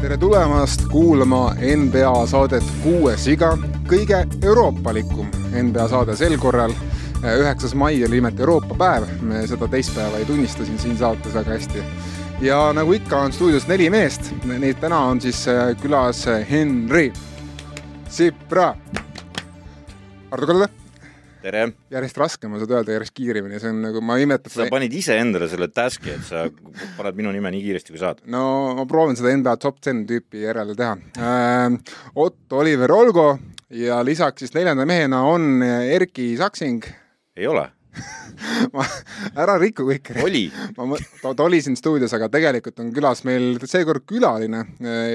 tere tulemast kuulama NBA saadet Kuues iga, kõige euroopalikum NBA saade sel korral. üheksas mai oli nimelt Euroopa päev, me seda teistpäeva ei tunnista siin, siin saates väga hästi. ja nagu ikka, on stuudios neli meest, neid täna on siis äh, külas Henri Sipra. Hardo Kalda tere! järjest raskem on seda öelda, järjest kiiremini, see on nagu, ma imetan sa panid iseendale selle task'i, et sa paned minu nime nii kiiresti, kui saad. no ma proovin seda NBA top ten tüüpi järele teha äh,. Otto Oliver Olgo ja lisaks siis neljanda mehena on Erki Saksing. ei ole ma, ära riku kõike. oli. ma, ta, ta oli siin stuudios, aga tegelikult on külas meil seekord külaline,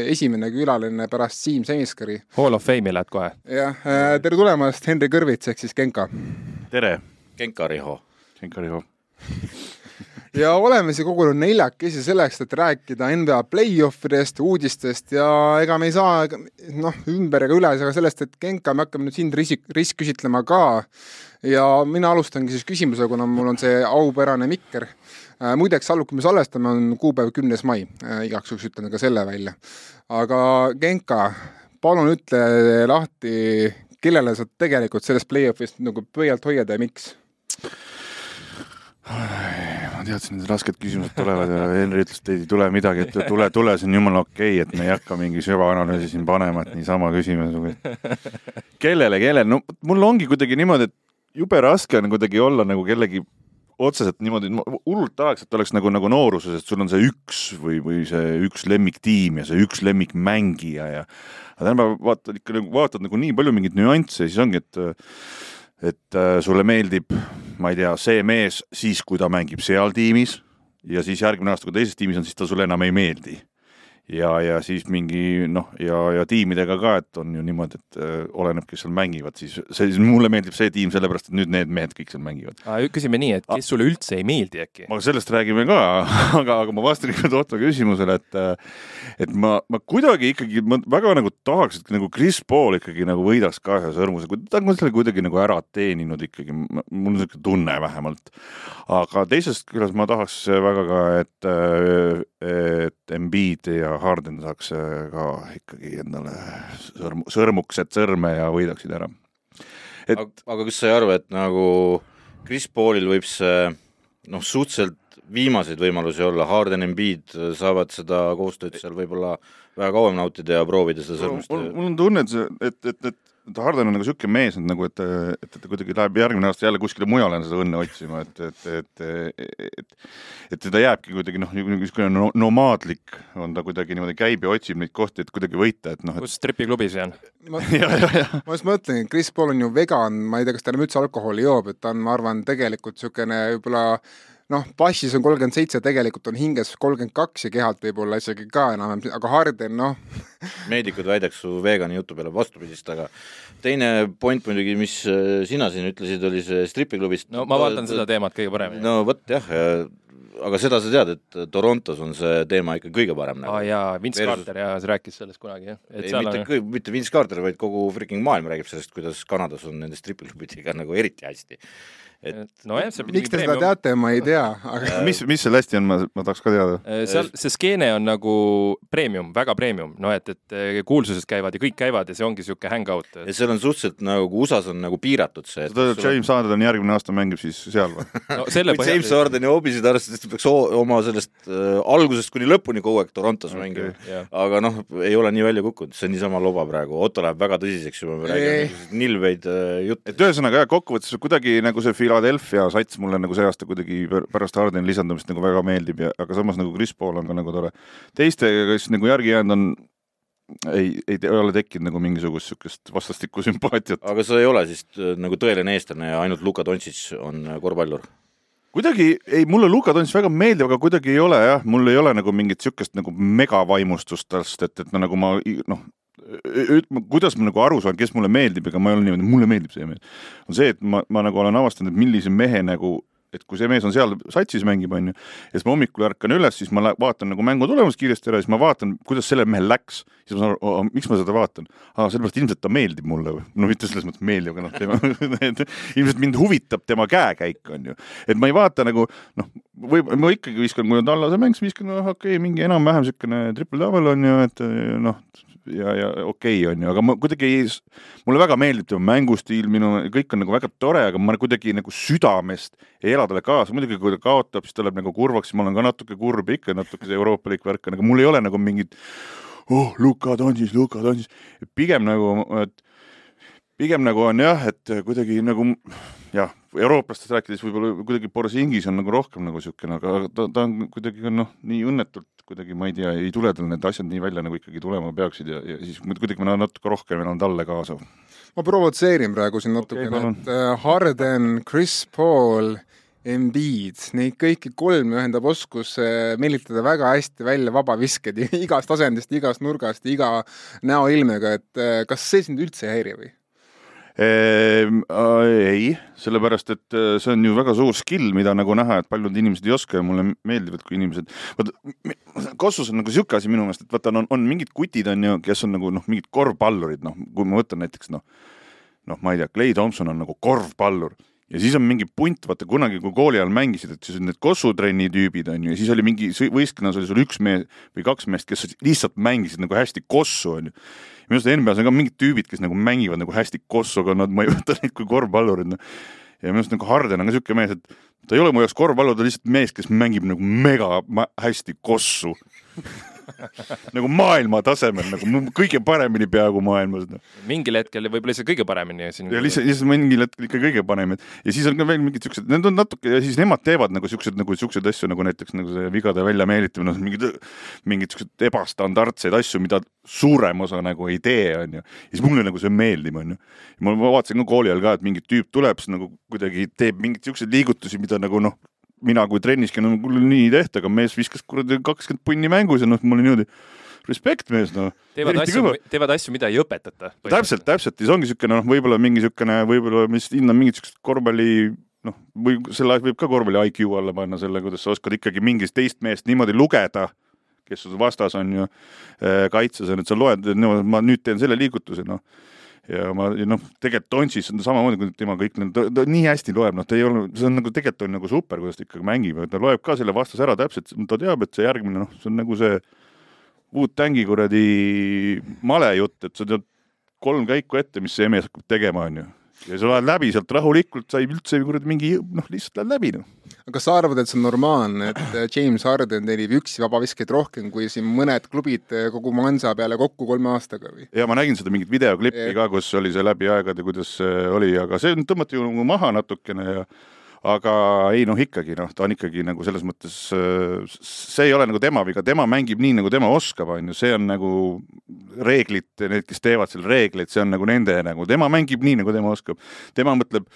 esimene külaline pärast Siim Semiskari. Hall of Fame'i lähed kohe. jah, tere tulemast, Henri Kõrvits ehk siis Genka. tere. Genka Riho. Genka Riho ja oleme siia kogunenud neljakesi selleks, et rääkida NBA play-off idest, uudistest ja ega me ei saa noh, ümber ega üle ega sellest, et Genka, me hakkame nüüd sind risk, ristküsitlema ka. Ja mina alustangi siis küsimusega, kuna mul on see aupärane mikker äh,. muideks, alluk, kui me salvestame, on kuupäev kümnes mai äh,, igaks juhuks ütlen ka selle välja. aga Genka, palun ütle lahti, kellele sa tegelikult sellest play-off'ist nagu pöialt hoiad ja miks? ma teadsin, et rasked küsimused tulevad ja Henri ütles, et ei tule midagi, et tule, tule, see on jumala okei okay,, et me ei hakka mingi süvaanalüüsi siin panema, et niisama küsime kellele, kellele, no mul ongi kuidagi niimoodi, et jube raske on kuidagi olla nagu kellegi otseselt niimoodi, hullult tahaks, et oleks nagu, nagu nooruses, et sul on see üks või, või see üks lemmiktiim ja see üks lemmikmängija ja aga tänapäeval vaatad ikka nagu, vaatad nagu nii palju mingeid nüansse ja siis ongi, et et äh, sulle meeldib, ma ei tea, see mees siis, kui ta mängib seal tiimis ja siis järgmine aasta, kui teises tiimis on, siis ta sulle enam ei meeldi ja, ja siis mingi noh, ja, ja tiimidega ka, et on ju niimoodi, et äh, oleneb, kes seal mängivad, siis see, mulle meeldib see tiim sellepärast, et nüüd need mehed kõik seal mängivad. küsime nii, et kes sulle üldse ei meeldi äkki? ma sellest räägime ka, aga, aga ma vastan ikka Otto küsimusele, et äh, et ma, ma kuidagi ikkagi, ma väga nagu tahaks, et nagu Chris Paul ikkagi nagu võidaks ka ühe sõrmuse, ta on selle kuidagi nagu ära teeninud ikkagi, mul on niisugune tunne vähemalt. aga teisest küljest ma tahaks väga ka, et, äh, et Embiid ja Harden saaks ka ikkagi endale sõrm, sõrmukesed sõrme ja võidaksid ära. et aga, aga kas sa ei arva, et nagu Chris Paulil võib see noh, suhteliselt viimaseid võimalusi olla, Harden, Embiid saavad seda koostööd seal võib-olla väga kauem nautida ja proovida seda sõrmust mul, on tunne, et see, et, et et Harden on nagu niisugune mees, et nagu, et, et, et ta kuidagi läheb järgmine aasta jälle kuskile mujale seda õnne otsima, et, et, et, et, et, et teda jääbki kuidagi noh, niisugune no, nomaadlik on ta kuidagi niimoodi, käib ja otsib neid kohti, et kuidagi võita, et noh et.... kus stripiklubis see on? ma, ma just mõtlen, Chris Paul on ju vegan, ma ei tea, kas ta enam üldse alkoholi joob, et ta on, ma arvan, tegelikult niisugune võib-olla noh, passis on kolmkümmend seitse, tegelikult on hinges kolmkümmend kaks ja kehalt võib-olla isegi ka enam-vähem, aga Harden noh meedikud väidaks su veegani jutu peale vastupidist, aga teine point muidugi, mis äh, sina siin ütlesid, oli see stripiklubist. no ma vaatan seda teemat kõige paremini. no vot jah, aga seda sa tead, et Torontos on see teema ikka kõige parem nagu. aa jaa, Vince Versus... Carter jaa, rääkis sellest kunagi jah. ei, mitte on..., mitte Vince Carter, vaid kogu freaking maailm räägib sellest, kuidas Kanadas on nende stripiklubidega nagu eriti hästi et nojah, see miks te seda teate, ma ei tea, aga mis, mis seal hästi on, ma, ma tahaks ka teada. Äh, seal see skeene on nagu premium, väga premium, noh et, et äh, kuulsused käivad ja kõik käivad ja see ongi niisugune hangout. ja seal on suhteliselt nagu USA-s on nagu piiratud see. sa ütled, et James Harden järgmine aasta mängib siis seal või no, selle kui James Hardeni hobisid arvestades ta peaks oma sellest äh, algusest kuni lõpuni kogu aeg Torontos okay, mängima yeah.. aga noh, ei ole nii välja kukkunud, see on niisama loba praegu, Otto läheb väga tõsiseks juba, me räägime nilbeid äh, jutte. et ühesõnaga jah, kokkuvõttes kuidagi nagu see Philadelphia sats mulle nagu see aasta kuidagi pärast Hardeni lisandumist nagu väga meeldib ja, aga samas nagu Chris Paul on ka nagu tore. teistega, kes nagu järgi jäänud on, ei, ei, ole tekkinud nagu mingisugust niisugust vastastikku sümpaatiat. aga sa ei ole siis äh, nagu tõeline eestlane ja ainult Luka Doncic on äh, korvpallur? kuidagi ei, mulle Luka Doncic väga meeldib, aga kuidagi ei ole jah, mul ei ole nagu mingit niisugust nagu megavaimustust tast, et, et no nagu ma noh, kuidas ma nagu aru saan, kes mulle meeldib, ega ma ei ole niimoodi, mulle meeldib see mees. on see, et ma, ma nagu olen avastanud, et millise mehe nagu et kui see mees on seal satsis mängib, onju, ja siis ma hommikul ärkan üles, siis ma vaatan nagu mängu tulemust kiiresti ära, siis ma vaatan, kuidas sellel mehel läks. siis ma saan aru, miks ma seda vaatan. aa, sellepärast ilmselt ta meeldib mulle või, no mitte selles mõttes meeldib, aga noh, tema ilmselt mind huvitab tema käekäik, onju. et ma ei vaata nagu noh, või ma ikkagi viskan, kui on tallase mäng, siis viskan, noh, okei okay,, mingi enam-vähem siukene triple double on ju, et noh, ja, ja okei okay, on ju, aga ma kuidagi mulle väga meeldib tema mängustiil, minu, kõik on nagu väga tore, aga ma kuidagi nagu südamest ei ela talle kaasa, muidugi kui ta kaotab, siis ta läheb nagu kurvaks, ma olen ka natuke kurb ikka, natuke see euroopalik värk on, aga mul ei ole nagu mingit oh, Luka Dontšis, Luka Dontšis, pigem nagu, et pigem nagu on jah, et kuidagi nagu jah, eurooplastest rääkides võib-olla kuidagi Borisingis on nagu rohkem nagu niisugune, aga ta, ta on kuidagi noh, nii õnnetult kuidagi, ma ei tea, ei tule tal need asjad nii välja, nagu ikkagi tulema peaksid ja, ja siis kuidagi ma natuke rohkem elan talle kaasa. ma provotseerin praegu siin natukene okay,, et äh, Harden, Chris Paul, Embiid, neid kõiki kolme ühendab oskus meelitada väga hästi välja vabavisked igast asendist, igast nurgast, iga näoilmega, et äh, kas see sind üldse ei häiri või? Ehm, ei, sellepärast et äh, see on ju väga suur skill, mida nagu näha, et paljud inimesed ei oska ja mulle meeldivad, kui inimesed, vaata, Kossus on nagu sihuke asi minu meelest, et vaata, on, on mingid kutid, on ju, kes on nagu noh, mingid korvpallurid, noh, kui ma võtan näiteks noh, noh, ma ei tea, Clay Thompson on nagu korvpallur ja siis on mingi punt, vaata kunagi, kui kooli ajal mängisid, et siis on need kossutrenni tüübid on ju, ja siis oli mingi võistkonnas oli sul üks mees või kaks meest, kes lihtsalt mängisid nagu hästi kossu on ju. Minu arust NBA-s on ka mingid tüübid, kes nagu mängivad nagu hästi kossu, aga nad, ma ei võta neid kui korvpallurid noh. ja minu arust nagu Harden on ka siuke mees, et ta ei ole mu jaoks korvpallur, ta on lihtsalt mees, kes mängib nagu mega hästi kossu nagu maailma tasemel nagu kõige paremini peaaegu maailmas no.. mingil hetkel võib-olla isegi kõige paremini ja lihtsalt, lihtsalt mingil hetkel ikka kõige parem, et ja siis on ka veel mingid siuksed, need on natuke ja siis nemad teevad nagu siukseid nagu siukseid asju nagu näiteks nagu see vigade väljameelitamine, noh mingid, mingid siuksed ebastandardseid asju, mida suurem osa nagu ei tee, onju. ja siis mulle nagu see meeldib, onju. ma vaatasin ka kooli ajal ka, et mingi tüüp tuleb, siis nagu kuidagi teeb mingeid siukseid liigutusi, mida nagu noh, mina kui trenniski, no mul nii ei tehta, aga mees viskas kuradi kakskümmend punni mängus ja noh, ma olin niimoodi, respekt mees, noh. teevad asju, teevad asju, mida ei õpetata. täpselt, täpselt ja see ongi niisugune noh, võib-olla mingi niisugune, võib-olla lihtsalt hindan mingit niisugust korvpalli noh, või selle võib ka korvpalli IQ alla panna selle, kuidas sa oskad ikkagi mingit teist meest niimoodi lugeda, kes sul vastas on ju kaitses on, et sa loed, ma nüüd teen selle liigutuse, noh ja ma noh, tegelikult Donchis on samamoodi, kui tema kõik need, ta, nii hästi loeb, noh, ta ei ole, see on nagu tegelikult on nagu super, kuidas ta ikkagi mängib, ta loeb ka selle vastase ära täpselt, ta teab, et see järgmine, noh, see on nagu see Wu-Tangi kuradi male jutt, et sa tead kolm käiku ette, mis see mees hakkab tegema, onju. ja sa lähed läbi sealt rahulikult, sa ei üldse kuradi mingi, noh, lihtsalt lähed läbi, noh kas sa arvad, et see on normaalne, et äh, James Harden teenib üksi vabaviskeid rohkem kui siin mõned klubid äh, kogu Mansa peale kokku kolme aastaga või? ja ma nägin seda mingit videoklippi ka, kus oli see läbi aegade, kuidas see oli, aga see tõmmati ju nagu maha natukene ja aga ei noh, ikkagi noh, ta on ikkagi nagu selles mõttes, see ei ole nagu tema viga, tema mängib nii, nagu tema oskab, on ju, see on nagu reeglid, need, kes teevad seal reegleid, see on nagu nende nagu, tema mängib nii, nagu tema oskab. tema mõtleb,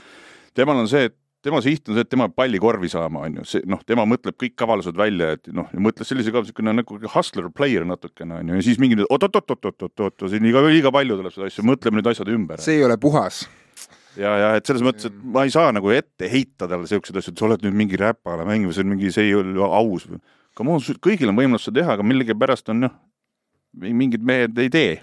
temal on see, et tema siht on see, et tema palli korvi saama, on ju, see noh, tema mõtleb kõik kavalused välja, et noh, mõtles sellise ka niisugune nagu hustler player natukene on ju, ja siis mingi oot-oot-oot-oot-oot-oot, siin liiga, liiga palju tuleb seda asja, mõtleme nüüd asjad ümber. see ei ole puhas ja, ja et selles mõttes, et ma ei saa nagu ette heita talle siukseid asju, et sa oled nüüd mingi räpane mängija, see on mingi, see ei ole aus. Come on, kõigil on võimalus seda teha, aga millegipärast on noh, mingid mehed ei tee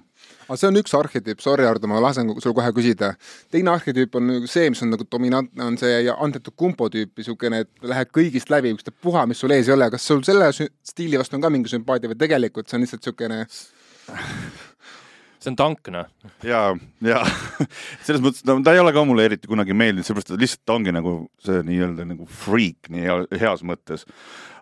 aga see on üks arhetüüp, sorry Hardo, ma lasen sul kohe küsida. teine arhetüüp on nagu see, mis on nagu dominantne, on see Antetokounmpo tüüp, niisugune, et lähed kõigist läbi, ükstapuha, mis sul ees ei ole, kas sul selle stiili vastu on ka mingi sümpaatia või tegelikult see on lihtsalt niisugune see on tank, noh. ja, ja selles mõttes, no ta ei ole ka mulle eriti kunagi meeldinud, sellepärast et lihtsalt ta ongi nagu see nii-öelda nagu freak nii heas mõttes.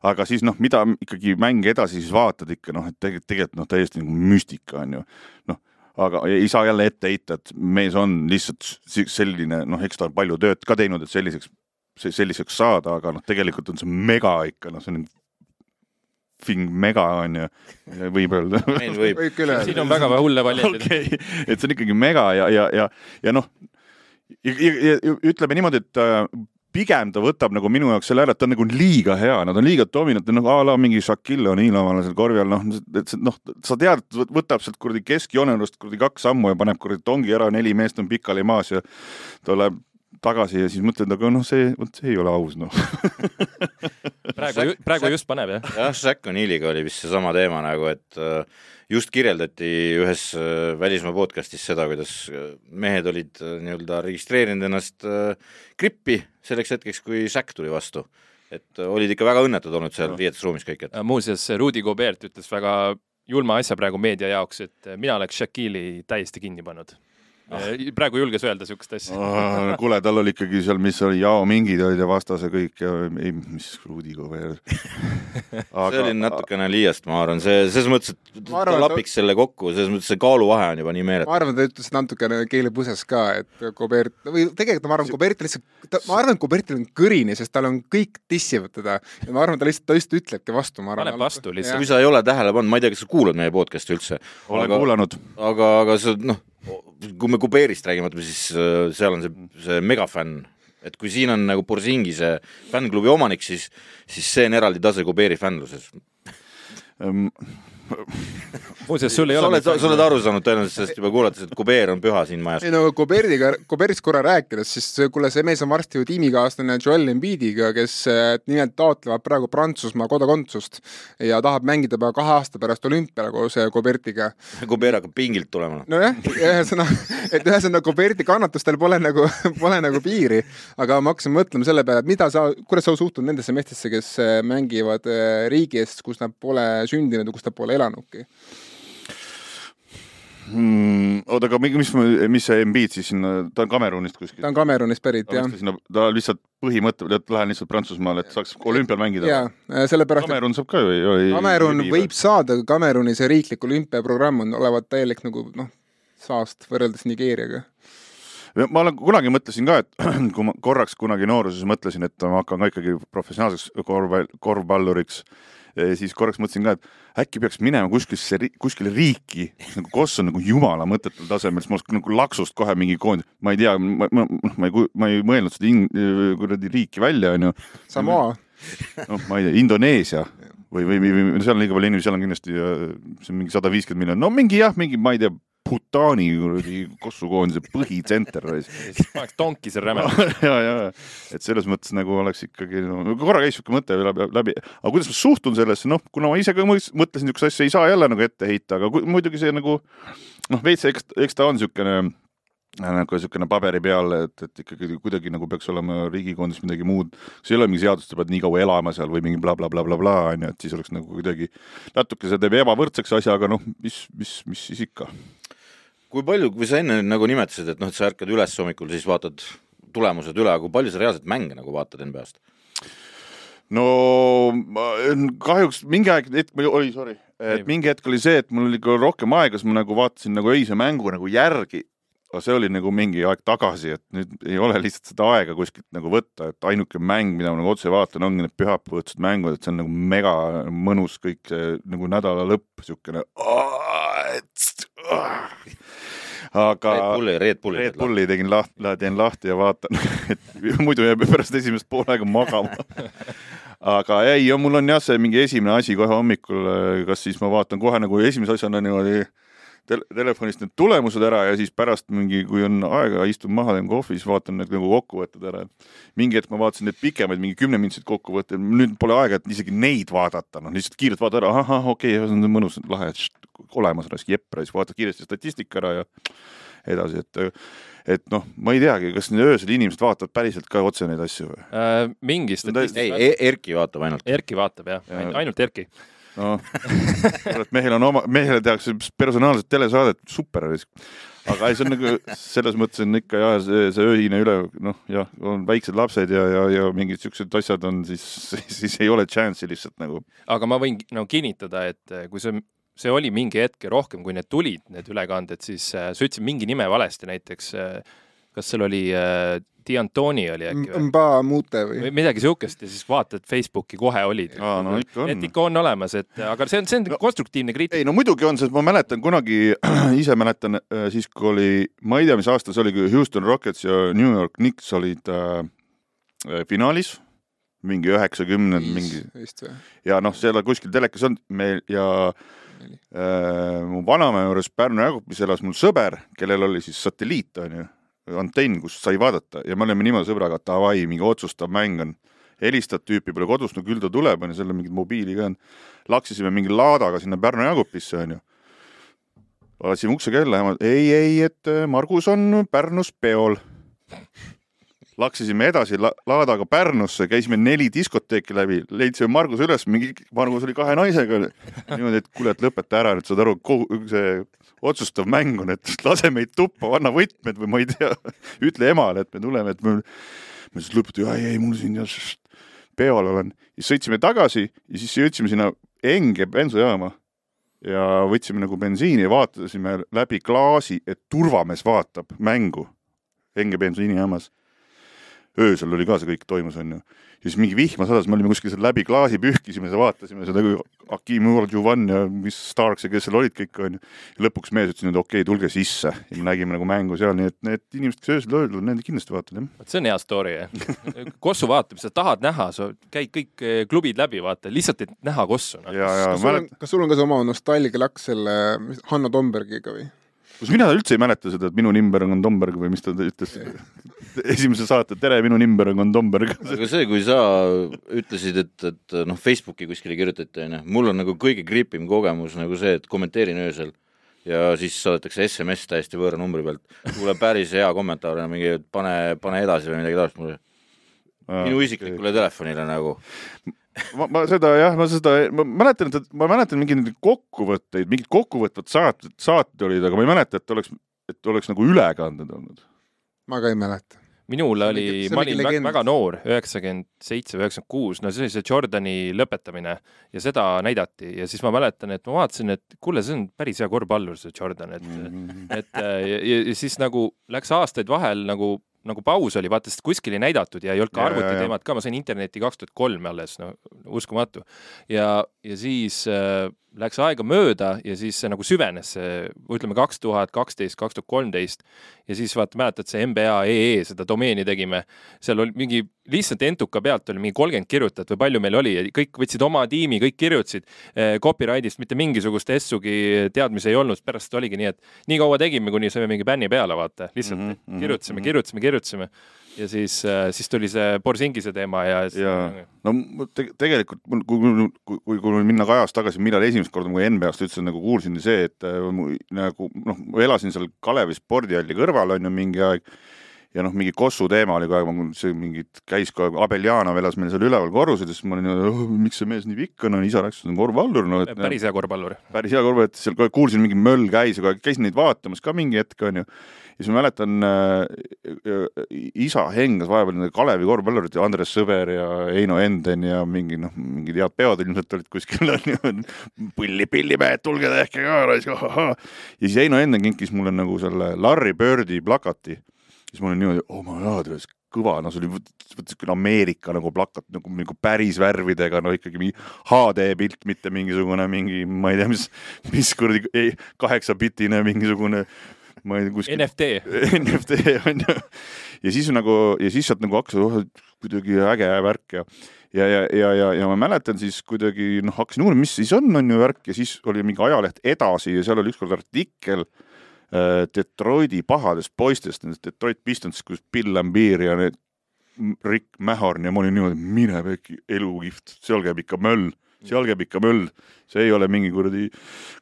aga siis noh, mida ikkagi mänge edasi siis vaatad ikka noh, et tegelikult, tegelikult noh, täiesti nagu müstika on ju. noh, aga ei saa jälle ette heita, et mees on lihtsalt selline, noh, eks ta on palju tööd ka teinud, et selliseks, selliseks saada, aga noh, tegelikult on see mega ikka, noh, see on Fing mega on ju, võib öelda. võib, võib küll öelda. siin on väga hulle valjendid okay.. et see on ikkagi mega ja, ja, ja, ja noh, ütleme niimoodi, et äh, pigem ta võtab nagu minu jaoks selle ära, et ta on nagu liiga hea, nad on liiga dominantne, nagu a la mingi Shaquille O'Neal seal korvi all, noh, et noh, sa tead, võtab sealt kuradi keskjoonelust kuradi kaks sammu ja paneb kuradi tongi ära, neli meest on pikali maas ja ta läheb tagasi ja siis mõtled, aga noh, see, vot see ei ole aus, noh. praegu, praegu just paneb jah. jah, Jack O'Neilliga oli vist seesama teema nagu, et äh, just kirjeldati ühes äh, välismaa podcastis seda, kuidas äh, mehed olid nii-öelda registreerinud ennast grippi selleks hetkeks, kui Jack tuli vastu. et olid ikka väga õnnetud olnud seal riietusruumis kõik, et muuseas, Rudi Gobert ütles väga julma asja praegu meedia jaoks, et mina oleks Shaquille'i täiesti kinni pannud ah.. praegu julges öelda niisugust asja ah,. kuule, tal oli ikkagi seal, mis oli, Yao Mingid olid ja vastase kõik ja ei, mis Rudi Gobert Aga... see oli natukene liiast, ma arvan, see, selles mõttes, et ta lapiks ta... selle kokku, selles mõttes see kaaluvahe on juba nii meeletu. ma arvan, ta ütles natukene keelepõses ka, et Gobert, või tegelikult ma arvan, Gobert lihtsalt, ma arvan, et Gobertil on kõrini, sest tal on, kõik dissivad teda ja ma arvan, ta lihtsalt, ta lihtsalt ütlebki vastu, ma arvan. paneb vastu lihtsalt. kui sa ei ole tähele pannud, ma ei tea, kas sa kuulad meie podcast'i üldse. olen aga, kuulanud. aga, aga sa noh, kui me Kuberist räägime, siis äh, seal on see, see megafänn, et kui siin on nagu Borsingise fännklubi omanik, siis, siis see on eraldi tase Kuberi fännluses muuseas, sul ei sa ole oled, sa oled aru saanud tõenäoliselt sellest juba kuulates, et Kuber on püha siin majas. ei no Kuberdiga, Kuberist korra rääkides, siis kuule, see mees on varsti ju tiimikaaslane Joel Embiidiga, kes äh, nimelt taotlevad praegu Prantsusmaa kodakondsust ja tahab mängida juba kahe aasta pärast olümpiale koos Kubertiga. Kuber hakkab pingilt tulema. nojah, ühesõnaga, et ühesõnaga Kuberti kannatustel pole nagu, pole nagu piiri, aga ma hakkasin mõtlema selle peale, et mida sa, kuidas sa suhtud nendesse meestesse, kes äh, mängivad äh, riigi eest, kus nad pole sündinud ja kus nad pole elanudki hmm,. oota, aga mis, mis see Embiid siis sinna, ta on Kamerunist kuskilt? ta on Kamerunist pärit, jah. ta lihtsalt põhimõte, et lähen lihtsalt Prantsusmaale, et saaks olümpial mängida. jaa, sellepärast Kamerun saab ka ju. Kamerun võib saada, Kameruni see riiklik olümpiaprogramm on, olevat täielik nagu noh, saast võrreldes Nigeeriaga ma olen kunagi mõtlesin ka, et kui ma korraks kunagi nooruses mõtlesin, et ma hakkan ka ikkagi professionaalseks korvpall, korvpalluriks siis korraks mõtlesin ka, et äkki peaks minema kuskilisse, kuskile riiki, nagu kus on nagu jumala mõttetul tasemel, siis oleks nagu laksust kohe mingi koond, ma ei tea, ma, ma, noh, ma ei, ma ei mõelnud seda kuradi riiki välja, onju. Samoa. noh, ma ei tea, Indoneesia või, või, või, või seal on liiga palju inimesi, seal on kindlasti, see on mingi sada viiskümmend miljonit, no mingi jah, mingi, ma ei tea, Bhutani kuradi kossukoondise põhitsenter. siis paneks tonki seal rämedalt. Ja, ja, et selles mõttes nagu oleks ikkagi no,, korra käis siuke mõte läbi, läbi, aga kuidas ma suhtun sellesse, noh, kuna ma ise ka mõtlesin niisugust asja, ei saa jälle nagu ette heita, aga muidugi see nagu noh, veits eks, eks ta on niisugune nagu niisugune paberi peal, et, et ikkagi kuidagi nagu peaks olema riigikoondis midagi muud, see ei ole mingi seadus, sa pead nii kaua elama seal või mingi blablabla, on ju, et siis oleks nagu kuidagi natuke see teeb ebavõrdseks asja, aga noh, mis, mis, mis siis ikka kui palju, kui sa enne nagu nimetasid, et noh, et sa ärkad üles hommikul, siis vaatad tulemused üle, aga kui palju sa reaalselt mänge nagu vaatad NBA-st? no kahjuks mingi aeg, hetk oli, sorry, et mingi hetk oli see, et mul oli ikka rohkem aega, siis ma nagu vaatasin nagu öise mängu nagu järgi. aga see oli nagu mingi aeg tagasi, et nüüd ei ole lihtsalt seda aega kuskilt nagu võtta, et ainuke mäng, mida ma nagu otse vaatan, ongi need pühapäevased mängud, et see on nagu mega mõnus kõik see nagu nädala lõpp, siukene aga Red Bulli, Red Bulli, Red Bulli tegin lahti, teen lahti ja vaatan et muidu jääb pärast esimest poolega magama. Aga ei, mul on jah, see mingi esimene asi kohe hommikul, kas siis ma vaatan kohe nagu esimese asjana niimoodi tel telefonist need tulemused ära ja siis pärast mingi, kui on aega, istun maha, teen kohvi, siis vaatan need nagu kokkuvõtted ära. mingi hetk ma vaatasin neid pikemaid, mingi kümneminutiseid kokkuvõtteid, nüüd pole aega, et isegi neid vaadata, noh lihtsalt kiirelt vaata ära, ahah, okei okay,, see on mõnus, lahe, olemas, oleks jepra, siis vaatad kiiresti statistika ära ja edasi, et et noh, ma ei teagi, kas need öösel inimesed vaatavad päriselt ka otse neid asju või äh,? mingi statistika. ei, Erki vaatab ainult. Erki vaatab jah ja., ainult Erki noh, mehel on oma, mehele tehakse personaalset telesaadet, super. aga ei, see on nagu selles mõttes on ikka jah, see, see öine üle, noh jah, on väiksed lapsed ja, ja, ja mingid siuksed asjad on, siis, siis ei ole chance'i lihtsalt nagu. aga ma võin no kinnitada, et eh, kui see see oli mingi hetk ja rohkem, kui need tulid, need ülekanded, siis äh, sa ütlesid mingi nime valesti, näiteks äh, kas seal oli äh, D'Antoni oli äkki või? Mba Mute või? midagi siukest ja siis vaatad Facebooki, kohe olid. aa, no ikka on. et ikka on olemas, et aga see on, see on no, konstruktiivne kriitika. ei no muidugi on, sest ma mäletan kunagi, ise mäletan äh, siis, kui oli, ma ei tea, mis aasta see oli, kui Houston Rockets ja New York Knicks olid äh, äh finaalis, mingi üheksakümnend, mingi. ja noh, seal kuskil telekas on meil ja äh, mu vanaema juures Pärnu Jagupis elas mul sõber, kellel oli siis satelliit, onju antenn, kus sai vaadata ja me olime niimoodi sõbraga, davai, mingi otsustav mäng on. helistad tüüpi pole kodus, no küll ta tuleb, onju, seal on mingid mobiili ka on. laksisime mingi laadaga sinna Pärnu Jagupisse, onju. vaatasime ukse kella ja ma, ei, ei, et äh, Margus on Pärnus peol. Laksisime edasi la laadaga Pärnusse, käisime neli diskoteeki läbi, leidsime Margus üles, mingi, Margus oli kahe naisega. niimoodi, et kuule, et lõpeta ära, nüüd saad aru, see otsustav mäng on, et lase meid tuppa, anna võtmed või ma ei tea, ütle emale, et me tuleme, et me, me siis lõputi, ei, ei mul siin jah peol olen. siis sõitsime tagasi ja siis jõudsime sinna Enge bensujaama ja võtsime nagu bensiini ja vaatasime läbi klaasi, et turvamees vaatab mängu Enge bensiinijaamas. Öösel oli ka see kõik toimus, onju. ja siis mingi vihma sadas, me olime kuskil seal läbi klaasi, pühkisime vaatasime seda Akim Urjuvan ja mis Starks ja kes seal olid kõik, onju. lõpuks mees ütles, et okei okay,, tulge sisse ja me nägime nagu mängu seal, nii et need inimesed, kes öösel ööl, need kindlasti vaatavad jah. vot see on hea story, jah. Kossu vaatab, sa tahad näha, sa käid kõik eh, klubid läbi, vaata, lihtsalt, et näha Kossu no.. kas sul on mälet-,, kas sul on ka see oma nostalgialaks selle mis- Hanno Tombergiga või? Kus mina üldse ei mäleta seda, et minu nimber on Domberg või mis ta ütles esimese saate, tere, minu nimber on Domberg. aga see, kui sa ütlesid, et, et noh, Facebooki kuskile kirjutati, onju, mul on nagu kõige gripim kogemus nagu see, et kommenteerin öösel ja siis saadetakse SMS täiesti võõra numbri pealt. tuleb päris hea kommentaar, mingi pane, pane edasi või midagi taolist mulle. minu isiklikule telefonile nagu. ma, ma seda jah, ma seda, ma mäletan, et ma mäletan mingeid kokkuvõtteid, mingid kokkuvõtvad saated, saated olid, aga ma ei mäleta, et oleks, et oleks nagu ülekanded olnud. ma ka ei mäleta. minul oli ma olin väga, legend. väga noor, üheksakümmend seitse või üheksakümmend kuus, no see oli see Jordani lõpetamine ja seda näidati ja siis ma mäletan, et ma vaatasin, et kuule, see on päris hea korvpallur, see Jordan, et et äh, ja, ja, ja siis nagu läks aastaid vahel nagu nagu paus oli, vaata, sest kuskil ei näidatud ja ei olnud ka arvutiteemat ka, ma sain internetti kaks tuhat kolm alles, no uskumatu. ja, ja siis äh, läks aega mööda ja siis see nagu süvenes ütleme kaks tuhat kaksteist, kaks tuhat kolmteist ja siis vaata, mäletad see NBA EE seda domeeni tegime, seal oli mingi lihtsalt entuka pealt oli mingi kolmkümmend kirjutajat või palju meil oli ja kõik võtsid oma tiimi, kõik kirjutasid eh, copyright'ist, mitte mingisugust S-ugi teadmisi ei olnud, pärast oligi nii, et nii kaua tegime, kuni saime mingi bänni peale, vaata, lihtsalt mm -hmm, kirjutasime mhm., kirjutasime, kirjutasime ja siis, siis tuli see Borsingise teema ja, ja no te, tegelikult mul, kui, kui, kui, kui minna ka ajas tagasi, millal esimest korda ma NBA-st üldse nagu kuulsin, oli see, et äh, mu, nagu noh, ma elasin seal Kalevi spordihalli kõrval on ju mingi aeg ja noh, mingi Kossu teema oli kogu aeg, see mingid käis kogu aeg, Abeljanov elas meil seal üleval korrusel, siis ma olin oh,, miks see mees nii pikk on, isa ta on korvpallur, no päris hea korvpallur. päris hea korvpall, et seal kogu aeg kuulsin mingi möll käis käisin neid vaatamas ka mingi hetk onju. Ja siis ma mäletan äh,, isa hengas vahepeal nende Kalevi korvpallurid, Andres Sõber ja Heino Enden ja mingi noh, mingid head peod ilmselt olid kuskil onju. pilli, pillimehed, tulge tehke ka raisk, ahahah. ja siis Heino Enden kinkis mulle nagu selle Larry Birdi plakati. siis ma olin niimoodi, oh my god, kõva, no see oli siukene Ameerika nagu plakat nagu, nagu päris värvidega, no ikkagi mingi HD pilt, mitte mingisugune mingi, ma ei tea, mis, mis kuradi kaheksapitine mingisugune, ma tea, kuskil NFT, NFT on ju. ja siis nagu ja siis sealt nagu hakkas oh, kuidagi äge värk ja ja, ja, ja, ja, ja ma mäletan siis kuidagi noh, hakkasin uurima, mis siis on, on ju värk. Ja siis oli mingi ajaleht Edasi ja seal oli ükskord artikkel äh, Detroiti pahadest poistest, nendest Detroit Pistons, kus Bill Lambier ja need Rick Mahorn ja ma olin niimoodi, mine pekki, elukihvt, seal käib ikka möll, seal käib ikka möll, see ei ole mingi kuradi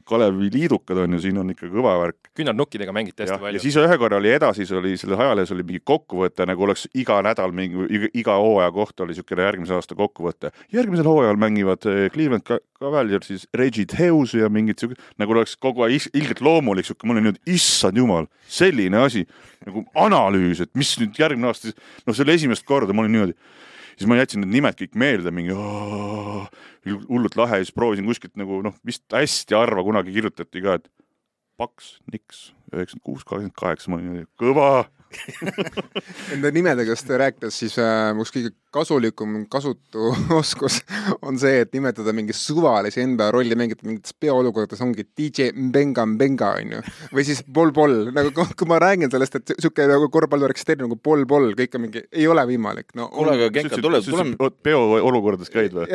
Kalevi liidukad on ju, siin on ikka kõva värk. küünarnukkidega mängiti hästi ja, ja palju. siis ühe korra oli edasi, siis oli selles ajalehes oli mingi kokkuvõte, nagu oleks iga nädal mingi, iga, hooaja kohta oli niisugune järgmise aasta kokkuvõte. järgmisel hooajal mängivad eh, Cleveland Ca- Cavaliers siis Reggie Theus ja mingid siuke, nagu oleks kogu aeg ilgelt loomulik siuke, ma olin nüüd, issand jumal, selline asi nagu analüüs, et mis nüüd järgmine aasta, noh, see oli esimest korda, ma olin niimoodi siis ma jätsin need nimed kõik meelde, mingi hullult lahe ja siis proovisin kuskilt nagu noh, vist hästi harva kunagi kirjutati ka, et paks, niks, üheksakümmend kuus, kakskümmend kaheksa, ma olin kõva. Nende nimedest rääkides, siis äh, üks kõige kasulikum kasutu oskus on see, et nimetada mingi suvalisi NBA rolli mängijat mingites peoolukordades ongi DJ Mbenga Mbenga onju. või siis Bol Bol, nagu kui- ma räägin sellest, et sihuke nagu korvpallur eksisteerib nagu Bol Bol, kõik on mingi, ei ole võimalik, no. kuule, aga Genka, tule, tuleme, peo olukordades käid või?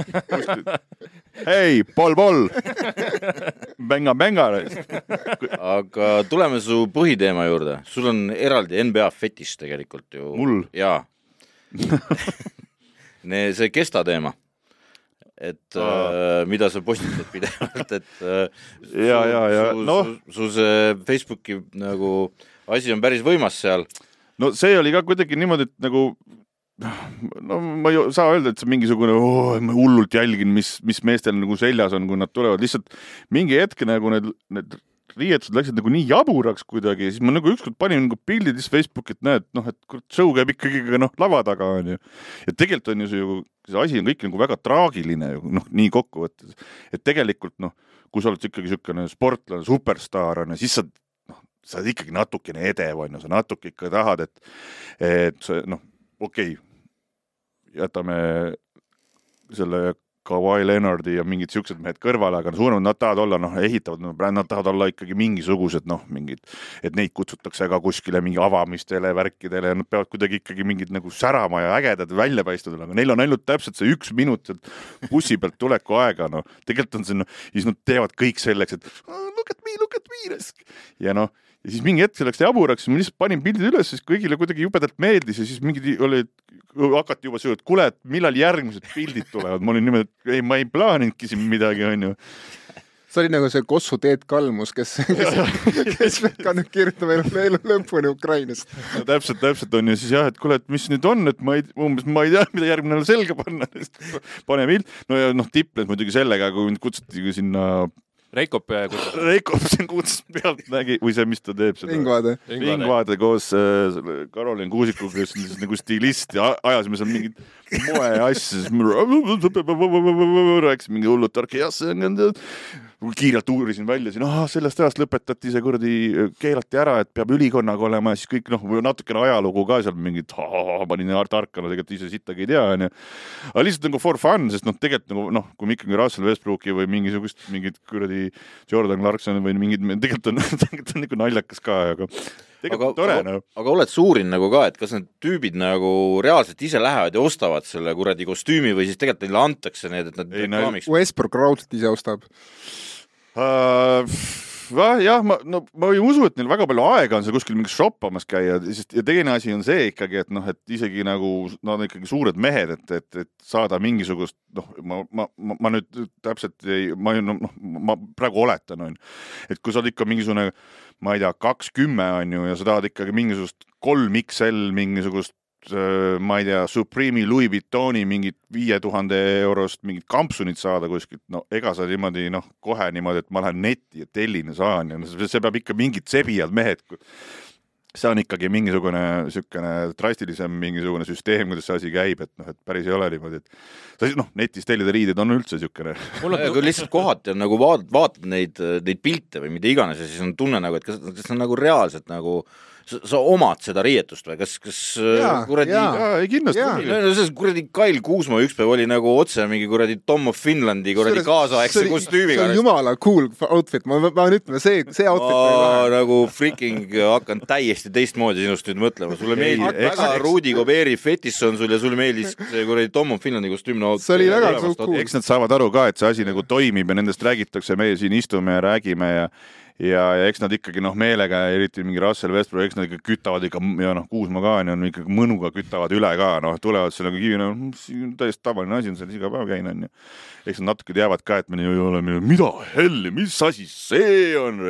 hei, pool-pool, bänga-bänga. aga tuleme su põhiteema juurde, sul on eraldi NBA fetiš tegelikult ju. Mul? jaa. see Kesta teema, et äh, mida sa postitad pidevalt, et äh, Ja, ja, ja, su, noh. su, su see Facebooki nagu asi on päris võimas seal. no see oli ka kuidagi niimoodi, et nagu no ma ei saa öelda, et see mingisugune oh,, ma hullult jälgin, mis, mis meestel nagu seljas on, kui nad tulevad, lihtsalt mingi hetk nagu need, need riietused läksid nagu nii jaburaks kuidagi, siis ma nagu ükskord panin nagu pildid siis Facebooki, et näed, noh, et kurat, show käib ikkagi ka noh, lava taga onju. ja tegelikult on ju see ju, see asi on kõik nagu väga traagiline ju noh, nii kokkuvõttes, et tegelikult noh, kui sa oled ikkagi niisugune sportlane, superstaar on ju, siis sa noh, sa oled ikkagi natukene edev on ju, sa natuke ikka tahad, et, et noh, okei okay,, jätame selle Kawhi Leonardi ja mingid siuksed mehed kõrvale, aga suuremad nad tahavad olla noh, ehitavad, nad tahavad olla ikkagi mingisugused noh, mingid, et neid kutsutakse ka kuskile mingi avamistele, värkidele ja nad peavad kuidagi ikkagi mingid nagu särama ja ägedad välja paistvad olema, neil on ainult täpselt see üks minut bussi pealt tuleku aega, noh, tegelikult on see noh, siis nad teevad kõik selleks, et "Oh, look at me, look at me ja noh, ja siis mingi hetk see läks jaburaks, ma lihtsalt panin pildid üles, siis kõigile kuidagi jubedalt meeldis ja siis mingid olid, hakati juba see, et kuule, et millal järgmised pildid tulevad, ma olin niimoodi, et ei, ma ei plaaninudki siin midagi, onju. see oli nagu see Kossu Teet Kalmus, kes, kes, kes ka nüüd kirjutab elu, elu lõpuni Ukrainast. no täpselt, täpselt on ju siis jah, et kuule, et mis nüüd on, et ma ei, umbes ma ei tea, mida järgmine nädal selga panna, pane pilt, no ja noh, tipnes muidugi sellega, kui mind kutsuti sinna, Reikop kutsus. Reiko kutsus pealtnägi või see, mis ta teeb seda. Ringvaade. ringvaade koos äh, Karolin Kuusikuga, kes on siis nagu stilist ja ajasime seal mingit moeasja, siis me rääkisime mingi hullult tarka, jah, see on, kiirelt uurisin välja siin, ahah, sellest ajast lõpetati see kuradi, keelati ära, et peab ülikonnaga olema ja siis kõik noh, natukene ajalugu ka seal mingit, panin tarkana, tegelikult ise sittagi ei tea, onju. aga lihtsalt nagu for fun, sest noh, tegelikult nagu noh, kui me ikkagi Russell Westbrooki või mingisugust mingit kuradi Jordan Clarksoni või mingid, tegelikult on, tegelikult on nagu naljakas ka, aga tegelikult tore aga, noh. aga oled sa uurinud nagu ka, et kas need tüübid nagu reaalselt ise lähevad ja ostavad selle kuradi kostüümi või siis tegelikult neile antakse need, et nad reklaamiks? Westbrook raudselt ise ostab. Uh, jah, ma, no ma ei usu, et neil väga palju aega on seal kuskil mingis shoppamas käia, sest ja teine asi on see ikkagi, et noh, et isegi nagu nad on ikkagi suured mehed, et, et, et saada mingisugust noh, ma, ma, ma, ma nüüd täpselt ei, ma ei- noh, ma praegu oletan, on ju, et kui sa oled ikka mingisugune ma ei tea, kakskümmend on ju ja sa tahad ikkagi mingisugust kolm XL mingisugust ma ei tea, Supreme'i Louis Vuittoni mingit viie tuhande eurost mingit kampsunit saada kuskilt, no ega sa niimoodi noh, kohe niimoodi, et ma lähen netti ja tellin ja saan ja no see peab ikka mingid sebijad mehed. see on ikkagi mingisugune niisugune drastilisem mingisugune süsteem, kuidas see asi käib, et noh, et päris ei ole niimoodi, et sa noh, netis tellida riideid on üldse niisugune mul on kui lihtsalt kohati on nagu vaatad, vaatad neid, neid pilte või mida iganes ja siis on tunne nagu, et kas, kas see on nagu reaalselt nagu, sa omad seda riietust või? Kas, kas Jaa, kuradi jaa. ei kindlasti no see kuradi Kail Kuusma üks päev oli nagu otse mingi kuradi Tom of Finlandi kuradi kaasaegse kostüümiga see on. jumala cool outfit, ma ma pean ütlema, see, see outfit oli ma nagu freaking hakkan täiesti teistmoodi sinust nüüd mõtlema, sulle meeldib eks- väga Rudi Gobeeri fetiš on sul ja sulle meeldis see kuradi Tom of Finlandi kostüüm, See oli väga cool. eks nad saavad aru ka, et see asi nagu toimib ja nendest räägitakse, meie siin istume ja räägime ja ja, ja eks nad ikkagi noh, meelega, eriti mingi Russell Westbrook, eks nad ikka kütavad ikka ja noh, Kuusma ka on ju, on ikkagi mõnuga kütavad üle ka, noh, tulevad selle kivi, no täiesti tavaline asi on selles iga päev käin on ju. eks nad natuke teavad ka, et me ei ole, mida helli, mis asi see on,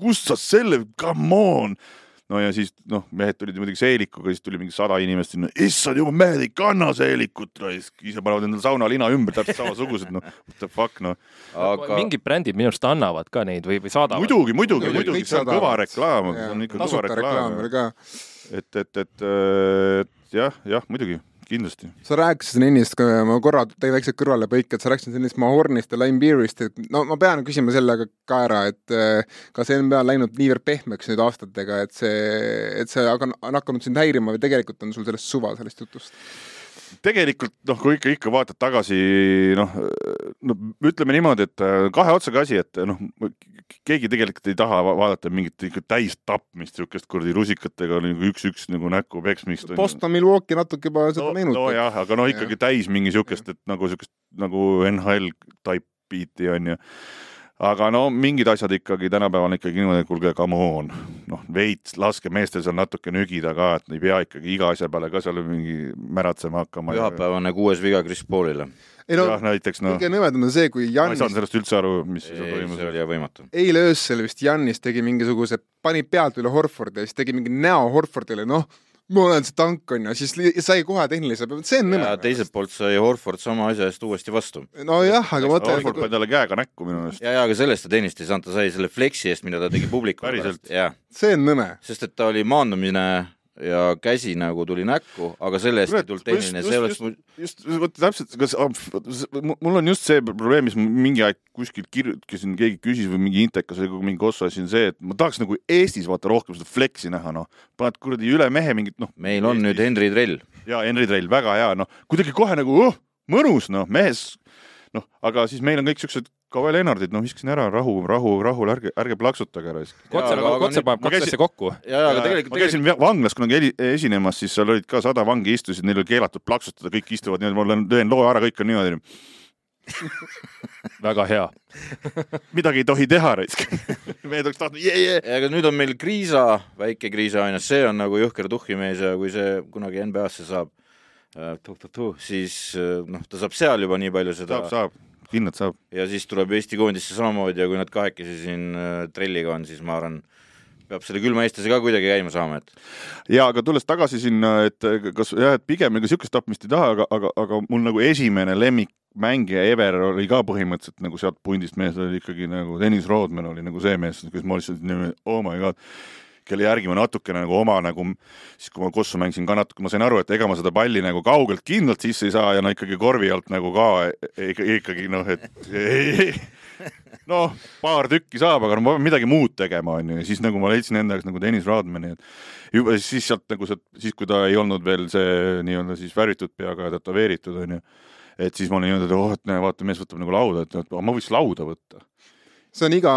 kust sa selle, come on no ja siis noh, mehed tulid muidugi seelikuga, siis tuli mingi sada inimest sinna, issand jumal, mehed ei kanna seelikut, raisk, ise panevad endale saunalina ümber, täpselt samasugused, noh, what the fuck, noh. aga mingid brändid minu arust annavad ka neid või, või saadavad. muidugi, muidugi, Muidugi, see on kõva reklaam, see on ikka kõva reklaam et, et, et, et jah, jah, muidugi, kindlasti. sa rääkisid ennist, ma korra tõin väikse kõrvalepõike, et sa rääkisid ennist Mahornist ja Lime Beerist, et no ma pean küsima selle ka- ära, et eh, kas NBA on läinud niivõrd pehmeks nüüd aastatega, et see, et see on hakanud sind häirima või tegelikult on sul sellest suva, sellest jutust? Tegelikult noh, kui ikka, ikka vaatad tagasi, noh, no ütleme niimoodi, et äh, kahe otsaga asi, et noh, keegi tegelikult ei taha va- vaadata mingit ikka täis tapmist, siukest kuradi rusikatega nagu üks-üks nagu näkku peksmist. Boston Milwaukee natuke juba seda no, meenutab. nojah, aga no ikkagi täis mingi siukest, et nagu siukest nagu NHL type beat'i onju. Aga no mingid asjad ikkagi tänapäeval ikkagi niimoodi, et kuulge, come on, noh veits laske meestel seal natuke nügida ka, et ei pea ikkagi iga asja peale ka seal mingi märatsema hakkama. pühapäevane kuues viga Chris Paulile. ei no jah, näiteks noh, kõige nõmedam on see, kui ma ei Jannis saanud sellest üldse aru, mis seal see toimus. oli jah võimatu. eile öösel vist Jannis tegi mingisuguse, pani pealt üle Horfordi ja siis tegi mingi näo Horfordile, noh, ma olen see tank onju, siis sai kohe tehnilise peale, see on ja nõme. teiselt poolt sai Horford sama asja eest uuesti vastu. nojah, aga ma Horford pani talle käega näkku minu meelest. ja, ja aga sellest ta teenist ei saanud, ta sai selle fleksi eest, mida ta tegi publiku Päriselt? jah, see on nõme. sest et ta oli maandumine ja käsi nagu tuli näkku, aga selle eest ei tulnud tehniline, see oleks mu- just, vot täpselt, kas, mul on just see probleem, mis mingi aeg kuskil kirjutasin, keegi küsis või mingi intekas või mingi kossu asi on see, et ma tahaks nagu Eestis vaata rohkem seda flex'i näha, noh. paned kuradi üle mehe mingit, noh. meil on nüüd Henri Trell. ja Henri Trell, väga hea, noh, kuidagi kohe nagu oh, mõnus, noh, mees, noh, aga siis meil on kõik siuksed Kawhi Leonardid, noh, viskasin ära, rahu, rahu, rahu, ärge, ärge plaksutage. Kotse Kotse nüüd- paneb kaks asja kokku. ja, aga tegelikult, ma käisin va- vanglas kunagi esinemas, siis seal olid ka sada vangi istusid, neil oli keelatud plaksutada, kõik istuvad niimoodi, ma olen- teen loo ära, kõik on niimoodi. väga hea. midagi ei tohi teha, raisk. mehed oleks tahtnud jee, jee. aga nüüd on meil Kriisa, väike Kriisa aina, see on nagu jõhker tuhhimees ja kui see kunagi NBA-sse saab, siis äh, noh, ta saab seal juba nii palju seda saab, saab, kindlalt saab. ja siis tuleb Eesti koondisse samamoodi ja kui nad kahekesi siin äh, trelliga on, siis ma arvan, peab selle külma eestlase ka kuidagi käima saama, et ja aga tulles tagasi sinna, et kas jah, et pigem ega siukest tapmist ei taha, aga, aga, aga mul nagu esimene lemmikmängija ever oli ka põhimõtteliselt nagu sealt pundist mees oli ikkagi nagu Dennis Rodman oli nagu see mees, kes ma lihtsalt oh my god kelle järgi ma natukene nagu oma nagu, siis kui ma Kossu mängisin ka natuke, ma sain aru, et ega ma seda palli nagu kaugelt kindlalt sisse ei saa ja no ikkagi korvi alt nagu ka ikkagi, ikkagi noh, et ei, noh, paar tükki saab, aga no ma pean midagi muud tegema, onju, ja siis nagu ma leidsin enda jaoks nagu Dennis Rodmani, et juba siis sealt nagu sealt, siis kui ta ei olnud veel see nii-öelda siis värvitud peaga ja tätoveeritud onju, et siis ma olin niimoodi, et oh, et näe, vaata, mees võtab nagu lauda, et et ma võiks lauda võtta. See on iga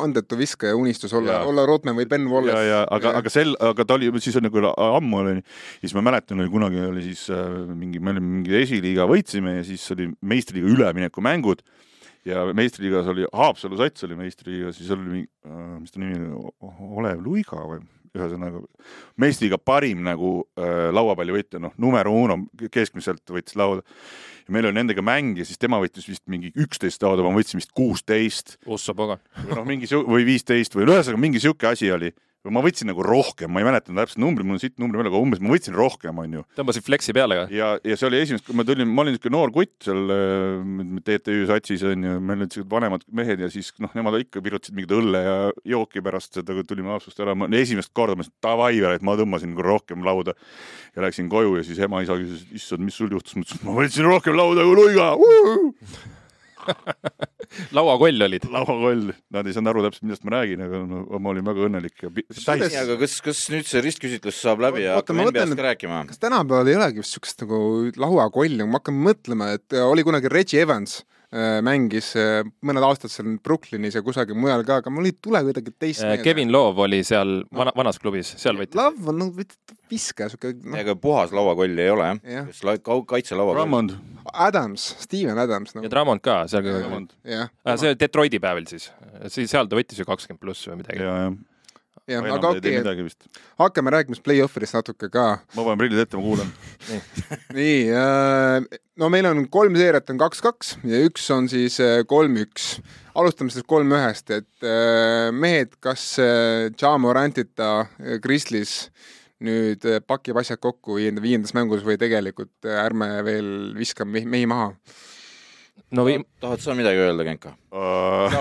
andetu viskaja unistus olla olla Rodman või Ben Wallace. ja aga, aga sel, aga ta oli siis on nagu ammu oli, siis ma mäletan, oli kunagi oli siis äh, mingi, me olime mingi esiliiga võitsime ja siis oli meistriliiga üleminekumängud. Ja meistriliigas oli Haapsalu sats oli meistriliigas, siis oli, mis ta nimi oli, Olev Luiga või? Ühesõnaga meistriga parim nagu äh, lauapallivõitja, noh, numero uno keskmiselt võttis lauda. Ja meil oli nendega mäng ja siis tema võttis vist mingi üksteist lauda, ma võtsin vist kuusteist Usso Pagan. noh, mingi või viisteist või no ühesõnaga mingi sihuke asi oli. Ma võtsin nagu rohkem, ma ei mäleta täpselt numbri, mul on siit numbri peal, aga umbes ma võtsin rohkem, onju. tõmbasid flexi peale ka? ja, ja see oli esimest, kui ma tulin, ma olin niisugune noor kutt seal äh, TTÜ satsis onju, meil olid siuksed vanemad mehed ja siis noh, nemad ikka virutasid mingit õlle ja jooki pärast seda, kui tulime Haapsust ära, ma esimest korda ma ütlesin davai, et ma tõmbasin nagu rohkem lauda ja läksin koju ja siis ema-isa küsis, issand, mis sul juhtus, ma ütlesin, ma võtsin rohkem lauda kui luiga. lauakoll olid. lauakoll, nad ei saanud aru täpselt, millest ma räägin, aga ma olin väga õnnelik ja täis aga kas, kas nüüd see ristküsitlus saab läbi ja hakkame NBA-st ka rääkima? kas tänapäeval ei olegi vist siukest nagu lauakolli, ma hakkan mõtlema, et oli kunagi Reggie Evans mängis äh, mõned aastad seal Brooklynis ja kusagil mujal ka, aga mul ei tule kuidagi teist Äh, Kevin Love oli seal vana, vanas klubis, seal võttis. Love on nagu viskaja, siuke noh, ega puhas lauakoll ei ole jah ja.? kaitselauakoll? Rammond, Adams, Steven Adams ja nagu, Drummond ka, seal jah, see oli Detroiti päevil siis, siis seal ta võttis ju kakskümmend pluss või midagi. ja, jah. jah, aga okei okay,, hakkame rääkima siis play-off'idest natuke ka ma panen prillid ette, ma kuulan. nii äh,, no meil on kolm seeriat on kaks-kaks ja üks on siis äh, kolm-üks. alustame siis kolm-ühest, et äh, mehed, kas äh, Ja Morantita äh, Grizzlies nüüd äh, pakib asjad kokku viienda, viiendas mängus või tegelikult äh, ärme veel mehi, mehi maha? No või tahad sa midagi öelda, Genka?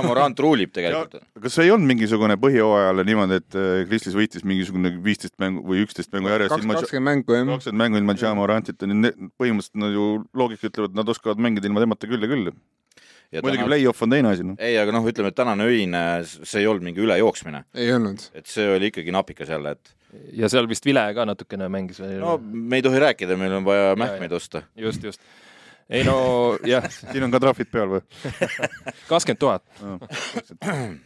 Morant ruulib tegelikult. kas ei olnud mingisugune põhijooajale niimoodi, et äh, Kristis võitis mingisugune viisteist mängu või üksteist mängu järjest ilma kakskümmend mängu jah. kakskümmend mängu ilma Ja Morantita, põhimõtteliselt nad ju loogika ütleb, et nad oskavad mängida ilma temata küll ja küll. muidugi täna... play-off on teine asi, noh. ei, aga noh, ütleme, et tänane öine, see ei olnud mingi ülejooksmine, ei olnud. et see oli ikkagi napikas jälle, et ja seal vist Vile ka natukene mängis või no me ei tohi rääkida, meil on vaja mähkmeid osta. just, just. Ei no jah, siin on ka trahvid peal või? kakskümmend tuhat.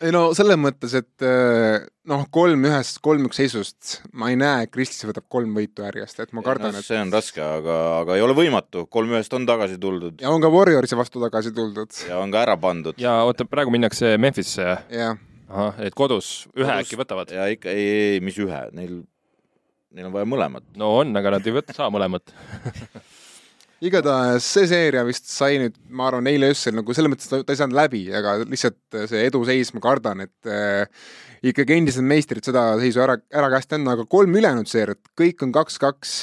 ei no selles mõttes, et eh, noh, kolm ühest, kolm-üks seisust ma ei näe, et Kristis võtab kolm võitu järjest, et ma kardan, et see on raske, aga, aga ei ole võimatu, kolm ühest on tagasi tuldud ja on ka Warriorsi vastu tagasi tuldud. ja on ka ära pandud. ja oota, praegu minnakse Memphisse, jah, ahah, et kodus ühe Kodus- äkki võtavad. ja ikka, ei, ei, mis ühe, neil, neil on vaja mõlemat. no on, aga nad ei võta, saa mõlemat. igatahes see seeria vist sai nüüd, ma arvan, eile öösel nagu selles mõttes ta, ta ei saanud läbi, aga lihtsalt see eduseis, ma kardan, et äh, ikkagi endised meistrid seda seisu ära, ära käest anda, aga kolm ülejäänud seeriat, kõik on kaks-kaks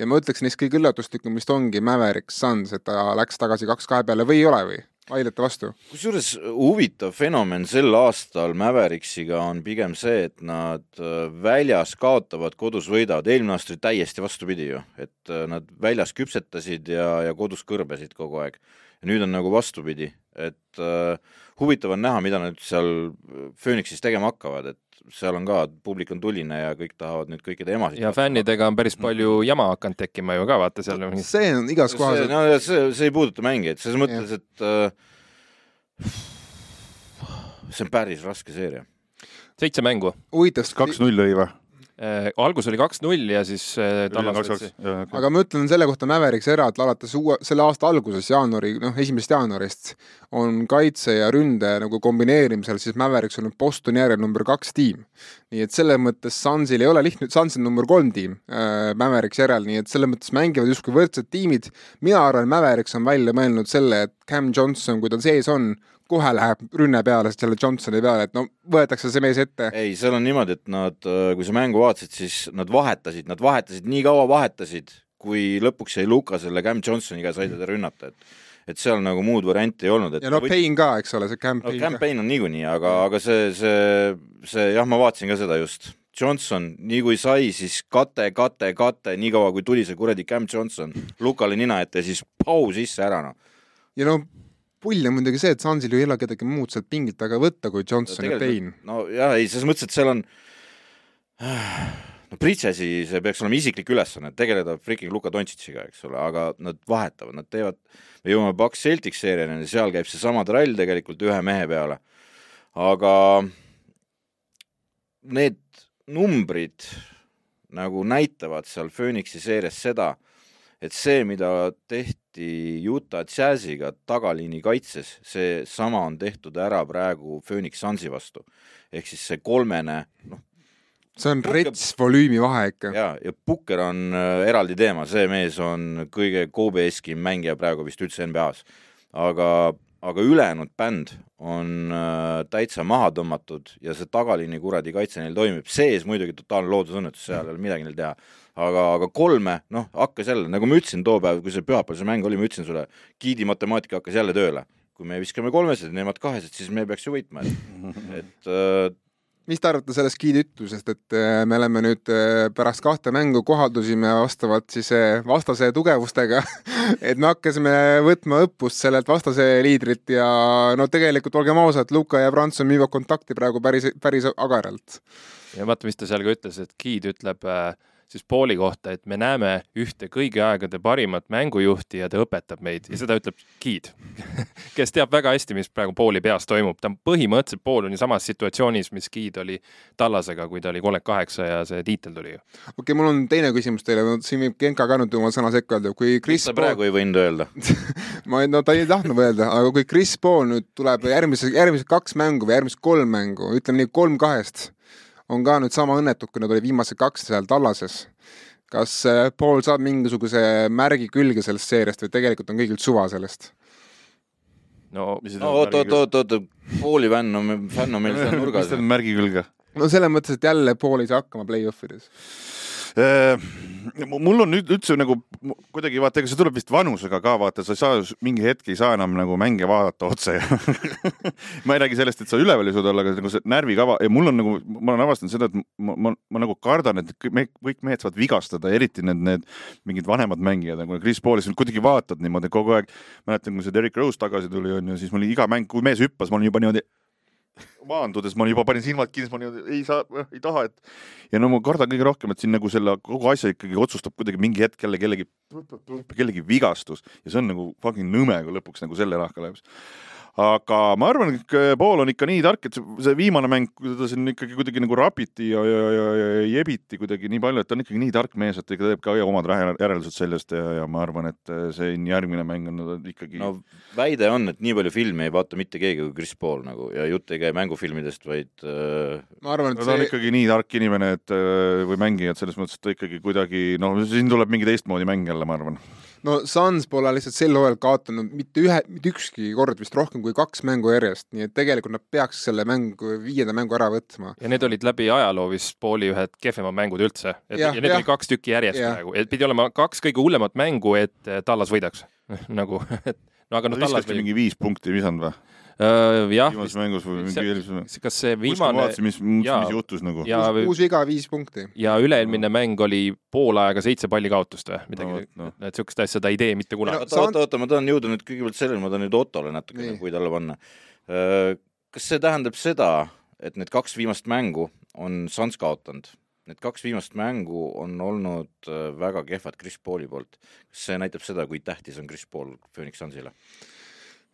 ja ma ütleks, neist kõige üllatuslikum vist ongi Mavericks Suns, et ta läks tagasi kaks-kahe peale või ei ole või? Vaidlete vastu? kusjuures huvitav fenomen sel aastal Mavericksiga on pigem see, et nad äh, väljas kaotavad, kodus võidavad, eelmine aasta oli täiesti vastupidi ju, et äh, nad väljas küpsetasid ja, ja kodus kõrbesid kogu aeg. ja nüüd on nagu vastupidi, et äh, huvitav on näha, mida nad seal Phoenixis tegema hakkavad, et seal on ka, publik on tuline ja kõik tahavad nüüd kõikide emasid ja fännidega on päris palju jama hakanud tekkima ju ka, vaata seal on see on igas kohas see, no see, see ei puuduta mängijaid, selles mõttes, et äh, see on päris raske seeria. seitse mängu. huvitav, kaks-null lõi või? Äh, algus oli kaks-null ja siis äh, Tallas võttis. aga ma ütlen selle kohta Mavericks era, et alates uue, selle aasta alguses, jaanuari, noh, esimesest jaanuarist on kaitse ja ründe nagu kombineerimisel siis Mavericks olnud Bostoni järel number kaks tiim. nii et selles mõttes Sunsil ei ole lihtne, Suns on number kolm tiim äh, Mavericks järel, nii et selles mõttes mängivad justkui võrdsed tiimid. mina arvan, Mavericks on välja mõelnud selle, et Cam Johnson, kui ta sees on, kohe läheb rünne peale selle Johnsoni peale, et no võetakse see mees ette. ei, seal on niimoodi, et nad, kui sa mängu vaatasid, siis nad vahetasid, nad vahetasid nii kaua vahetasid, kui lõpuks jäi Luka selle Cam Johnsoniga sai teda rünnata, et et seal nagu muud varianti ei olnud, et ja no Payne ka, eks ole, see no campaign ka. campaign on niikuinii, aga, aga see, see, see jah, ma vaatasin ka seda just. Johnson, nii kui sai, siis kate, kate, kate, niikaua kui tuli see kuradi Cam Johnson Lukale nina ette ja siis pau sisse ära noh. ja no pull on muidugi see, et Sunsil ju ei ole kedagi muud sealt pingilt taga võtta kui Johnson ja Payne. no jah, ei selles mõttes, et seal on no Pritsesi see peaks olema isiklik ülesanne, tegeleda freaking Luka Dontšitšiga, eks ole, aga nad vahetavad, nad teevad, me jõuame Paks Celtics seeriani, seal käib seesama trall tegelikult ühe mehe peale. aga need numbrid nagu näitavad seal Phoenixi seerias seda, et see, mida tehti Utah Jazziga tagaliini kaitses, seesama on tehtud ära praegu Phoenix Sunsi vastu. ehk siis see kolmene, noh see on rets volüümi vahe ikka. ja, ja Pukker on äh, eraldi teema, see mees on kõige Kobe-eskim mängija praegu vist üldse NBA-s. aga, aga ülejäänud bänd on äh, täitsa maha tõmmatud ja see tagaliini kuradi kaitse neil toimib, sees muidugi totaalne loodusõnnetus, seal ei ole midagi neil teha. aga, aga kolme, noh, hakkas jälle, nagu ma ütlesin too päev, kui see pühapäeval see mäng oli, ma ütlesin sulle, giidi matemaatika hakkas jälle tööle. kui me viskame kolmesed ja nemad kahesed, siis me peaks ju võitma, et, et äh, mis te arvate sellest Giidi ütlusest, et äh, me oleme nüüd äh, pärast kahte mängu kohaldusime vastavalt siis äh, vastase tugevustega, et me hakkasime võtma õppust sellelt vastase liidrilt ja no tegelikult olgem ausad, Luka ja Branson müüvad kontakti praegu päris, päris agaralt. ja vaata, mis ta seal ka ütles, et Kiid ütleb äh, siis Pauli kohta, et me näeme ühte kõigi aegade parimat mängujuhti ja ta õpetab meid ja seda ütleb Kiid, kes teab väga hästi, mis praegu Pauli peas toimub. ta on põhimõtteliselt, Paul on ju samas situatsioonis, mis Kiid oli Tallasega, kui ta oli kolmkümmend kaheksa ja see tiitel tuli ju. okei okay,, mul on teine küsimus teile, siin võib Genka ka nüüd oma sõna sekka öelda, kui Chris sa praegu ei võinud öelda. ma ei, no ta ei tahtnud öelda, aga kui Chris Paul nüüd tuleb järgmise, järgmised kaks mängu või järgmised kolm mängu, ütleme nii kolm kahest, on ka nüüd sama õnnetud, kui nad olid viimased kaks seal Tallases. kas äh, Paul saab mingisuguse märgi külge sellest seeriast või tegelikult on kõigil suva sellest? no oot, oot, oot, oot, Pauli fänn on, fänn on meil seal mis nurgas ta. on märgi külge? no selles mõttes, et jälle Paul ei saa hakkama play-off ides. Äh, mul on nüüd üldse nagu kuidagi vaata, ega see tuleb vist vanusega ka vaata, sa ei saa mingi hetk ei saa enam nagu mänge vaadata otse ma ei räägi sellest, et sa üleval ei suuda olla, aga nagu see närvikava ja mul on nagu, ma olen avastanud seda, et ma, ma, ma nagu kardan, et kõik me- kõik mehed saavad vigastada, eriti need, need mingid vanemad mängijad nagu Chris Paul, siis kuidagi vaatad niimoodi kogu aeg. mäletan, kui see Derrick Rose tagasi tuli, onju, siis mul iga mäng, kui mees hüppas, ma olin juba niimoodi maandudes ma juba panin silmad kinni, ma niimoodi ei saa, ei taha, et ja no ma kardan kõige rohkem, et siin nagu selle kogu asja ikkagi otsustab kuidagi mingi hetk jälle kellegi, kellegi vigastus. Ja see on nagu fucking nõme, kui lõpuks nagu selle nahka läheb aga ma arvan, et Paul on ikka nii tark, et see, viimane mäng, teda siin ikkagi kuidagi nagu rapiti ja, ja, ja, ja jebiti kuidagi nii palju, et ta on ikkagi nii tark mees, et ta teeb ka omad järeldused sellest ja, ja ma arvan, et see järgmine mäng on ikkagi. no väide on, et nii palju filme ei vaata mitte keegi kui Chris Paul nagu ja jutt ei käi mängufilmidest, vaid äh.... ma arvan, et ta see... on ikkagi nii tark inimene, et või mängija, et selles mõttes, et ta ikkagi kuidagi noh, siin tuleb mingi teistmoodi mäng jälle, ma arvan no Suns pole lihtsalt sel hooajal kaotanud mitte ühe, mitte ükski kord vist rohkem kui kaks mängu järjest, nii et tegelikult nad peaks selle mängu, viienda mängu ära võtma. ja need olid läbi ajaloo vist pooli ühed kehvemad mängud üldse. et ja, need ja. oli kaks tükki järjest ja. praegu, et pidi olema kaks kõige hullemat mängu, et Tallas võidaks nagu, et no aga noh, Tallas mingi viis punkti visanud või? Uh, jah. viimases mängus või mingi eelmises? kas see viimane? vaatasin, mis, mis, juhtus nagu. kuus viga, viis punkti. ja üle-eelmine mäng oli poole aega seitse palli kaotust või midagi no,, no. et niisugust asja ta ei tee mitte kunagi. oota, oota, oota, ma tahan jõuda nüüd kõigepealt sellele, ma tahan nüüd Ottole natukene puid alla panna. kas see tähendab seda, et need kaks viimast mängu on Suns kaotanud? Need kaks viimast mängu on olnud väga kehvad Chris Pauli poolt. kas see näitab seda, kui tähtis on Chris Paul Phoenix Sunsile?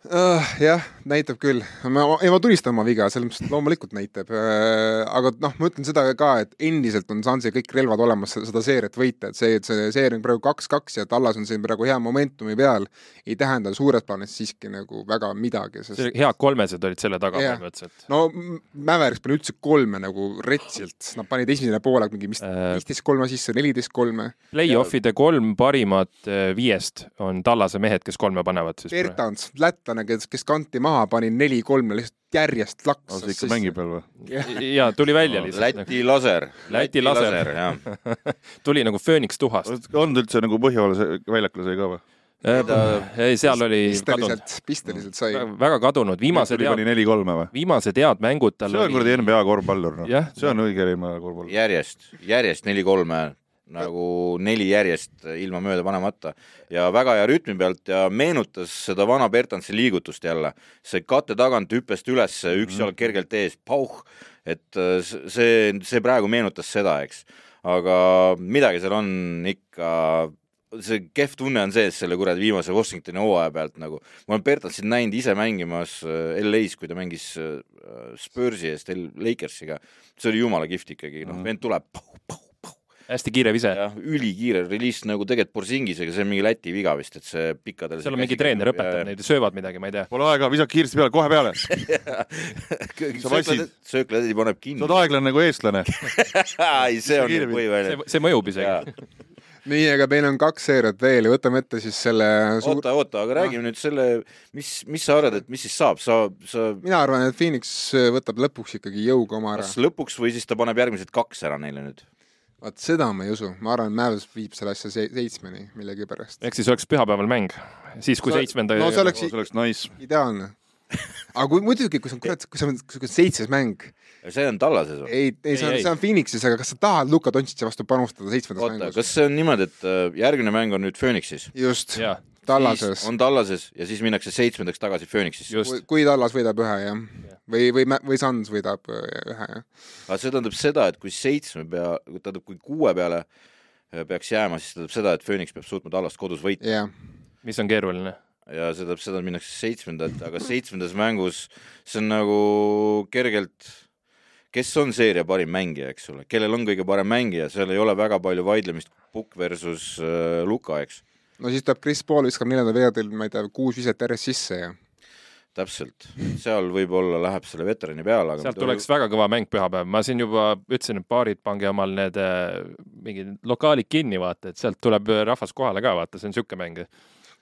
Uh,. jah, näitab küll. ma, ei ma tunnistan oma viga, selles mõttes, loomulikult näitab uh,. aga noh, ma ütlen seda ka, et endiselt on Sansi kõik relvad olemas seda seeriat võita, et see, et see seeria on praegu kaks-kaks ja Tallas on siin praegu hea momentumi peal, ei tähenda suures plaanis siiski nagu väga midagi sest.... head kolmesed olid selle taga põhimõtteliselt. no Mäveriks pani üldse kolme nagu retsilt, nad panid esimene poolaeg mingi vist äh, viisteist kolme sisse, neliteist kolme. Play-off'ide kolm parimat viiest on Tallase mehed, kes kolme panevad siis. Bertans, Lätt lätlane, kes, kes kanti maha, pani neli-kolm lihtsalt järjest laksas. ikka mängib veel või? ja tuli välja lihtsalt. Läti laser. Läti laser, jah tuli nagu fööniks tuhast. on ta üldse nagu Põhja-Vallas väljakule sai ka või? Äh, ei, seal oli pisteliselt, pisteliselt sai. väga kadunud, viimased head, neli-kolme või? viimased head mängud tal see on kuradi. NBA korvpallur, noh. see on õige NBA korvpallur. järjest, järjest neli-kolme nagu neli järjest ilma mööda panemata ja väga hea rütmi pealt ja meenutas seda vana Bertansi liigutust jälle. see kate tagant hüppest üles, üks jalg mhm. kergelt ees, pauh, et äh, see, see praegu meenutas seda, eks. aga midagi seal on ikka see kehv tunne on sees selle kuradi viimase Washingtoni hooaja pealt nagu. ma olen Bertansit näinud ise mängimas äh, LA-s, kui ta mängis äh, Spursi eest Lakersiga. see oli jumala kihvt ikkagi, noh, vend tuleb, pauh, pauh, hästi kiire vise. jah, ülikiire reliis nagu tegelikult Borsingisega, see on mingi Läti viga vist, et see pikkadel seal on mingi treener õpetab neid, söövad midagi, ma ei tea. Pole aega, visake kiiresti peale, kohe peale sööklatädi paneb kinni. sa oled aeglane nagu eestlane ei, see on nüüd või välja. see mõjub isegi nii, aga meil on kaks seeriat veel ja võtame ette siis selle suur... oota, oota, aga räägime nüüd selle, mis, mis sa arvad, et mis siis saab, sa, sa mina arvan, et Phoenix võtab lõpuks ikkagi jõuga oma ära. kas lõpuks või siis ta paneb järgmised kaks ära neile nüüd? Vaat seda ma ei usu, ma arvan, et Mavs viib selle asja se seitsmeni millegipärast. ehk siis oleks pühapäeval mäng, siis kui seitsmenda no see oleks, see oleks nice. ideaalne aga kui muidugi, kui see on kurat, kui see on, on seitsmes mäng. see on Tallases või? ei, ei, see on, see on Phoenixis, aga kas sa tahad Luka Dontšitši vastu panustada seitsmendas Oota, mängus? kas see on niimoodi, et äh, järgmine mäng on nüüd Phoenixis? just, Tallases. on Tallases ja siis minnakse seitsmendaks tagasi Phoenixisse. kui Tallas võidab ühe, jah ja või, või, või Suns võidab äh, ühe, jah. aga see tähendab seda, et kui seitsme pea, tähendab, kui kuue peale äh, peaks jääma, siis tähendab seda, et Phoenix peab suutma Tallast kodus võita yeah.. mis on keeruline. ja see tähendab seda, et minnakse seitsmendat, aga seitsmendas mängus see on nagu kergelt kes on seeria parim mängija, eks ole, kellel on kõige parem mängija, seal ei ole väga palju vaidlemist Pukk versus äh, Luka, eks. No siis tuleb Chris Paul viskab neljandal veerandil, ma ei tea, kuus viset järjest sisse ja täpselt, seal võib-olla läheb selle veterani peale, aga sealt tuleks väga kõva mäng pühapäev, ma siin juba ütlesin, et baarid, pange omal need äh, mingid lokaalid kinni, vaata, et sealt tuleb rahvas kohale ka, vaata, see on niisugune mäng.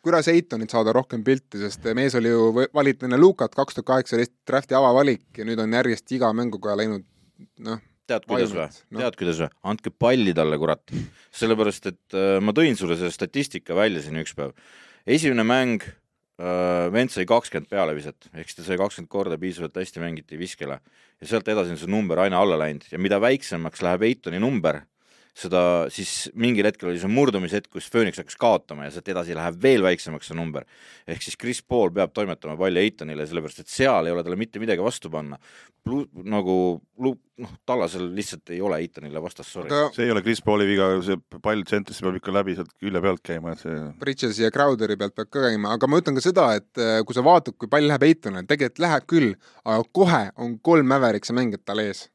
kuidas Eitonit saada rohkem pilti, sest mees oli ju valitud enne Lukat kaks tuhat kaheksateist drafti avavalik ja nüüd on järjest iga mänguga läinud noh, tead, kuidas või no.? tead, kuidas või? andke palli talle, kurat. sellepärast, et äh, ma tõin sulle selle statistika välja siin üks päev. esimene mäng Äh, vend sai kakskümmend pealeviset, ehk siis ta sai kakskümmend korda piisavalt hästi mängiti viskele ja sealt edasi on see number aina alla läinud ja mida väiksemaks läheb Eitoni number, seda siis mingil hetkel oli see murdumishetk, kus Phoenix hakkas kaotama ja sealt edasi läheb veel väiksemaks see number. ehk siis Chris Paul peab toimetama palli Eitonile, sellepärast et seal ei ole talle mitte midagi vastu panna. nagu noh, Tallasel lihtsalt ei ole Eitonile vastast, sorry Aga.... see ei ole Chris Pauli viga, see pall tsentrisse peab ikka läbi sealt külje pealt käima, et see Bridgesi ja Crowderi pealt peab ka käima, aga ma ütlen ka seda, et äh, kui sa vaatad, kui pall läheb Eitonile, tegelikult läheb küll, aga kohe on kolm Mäverikse mängijat tal ees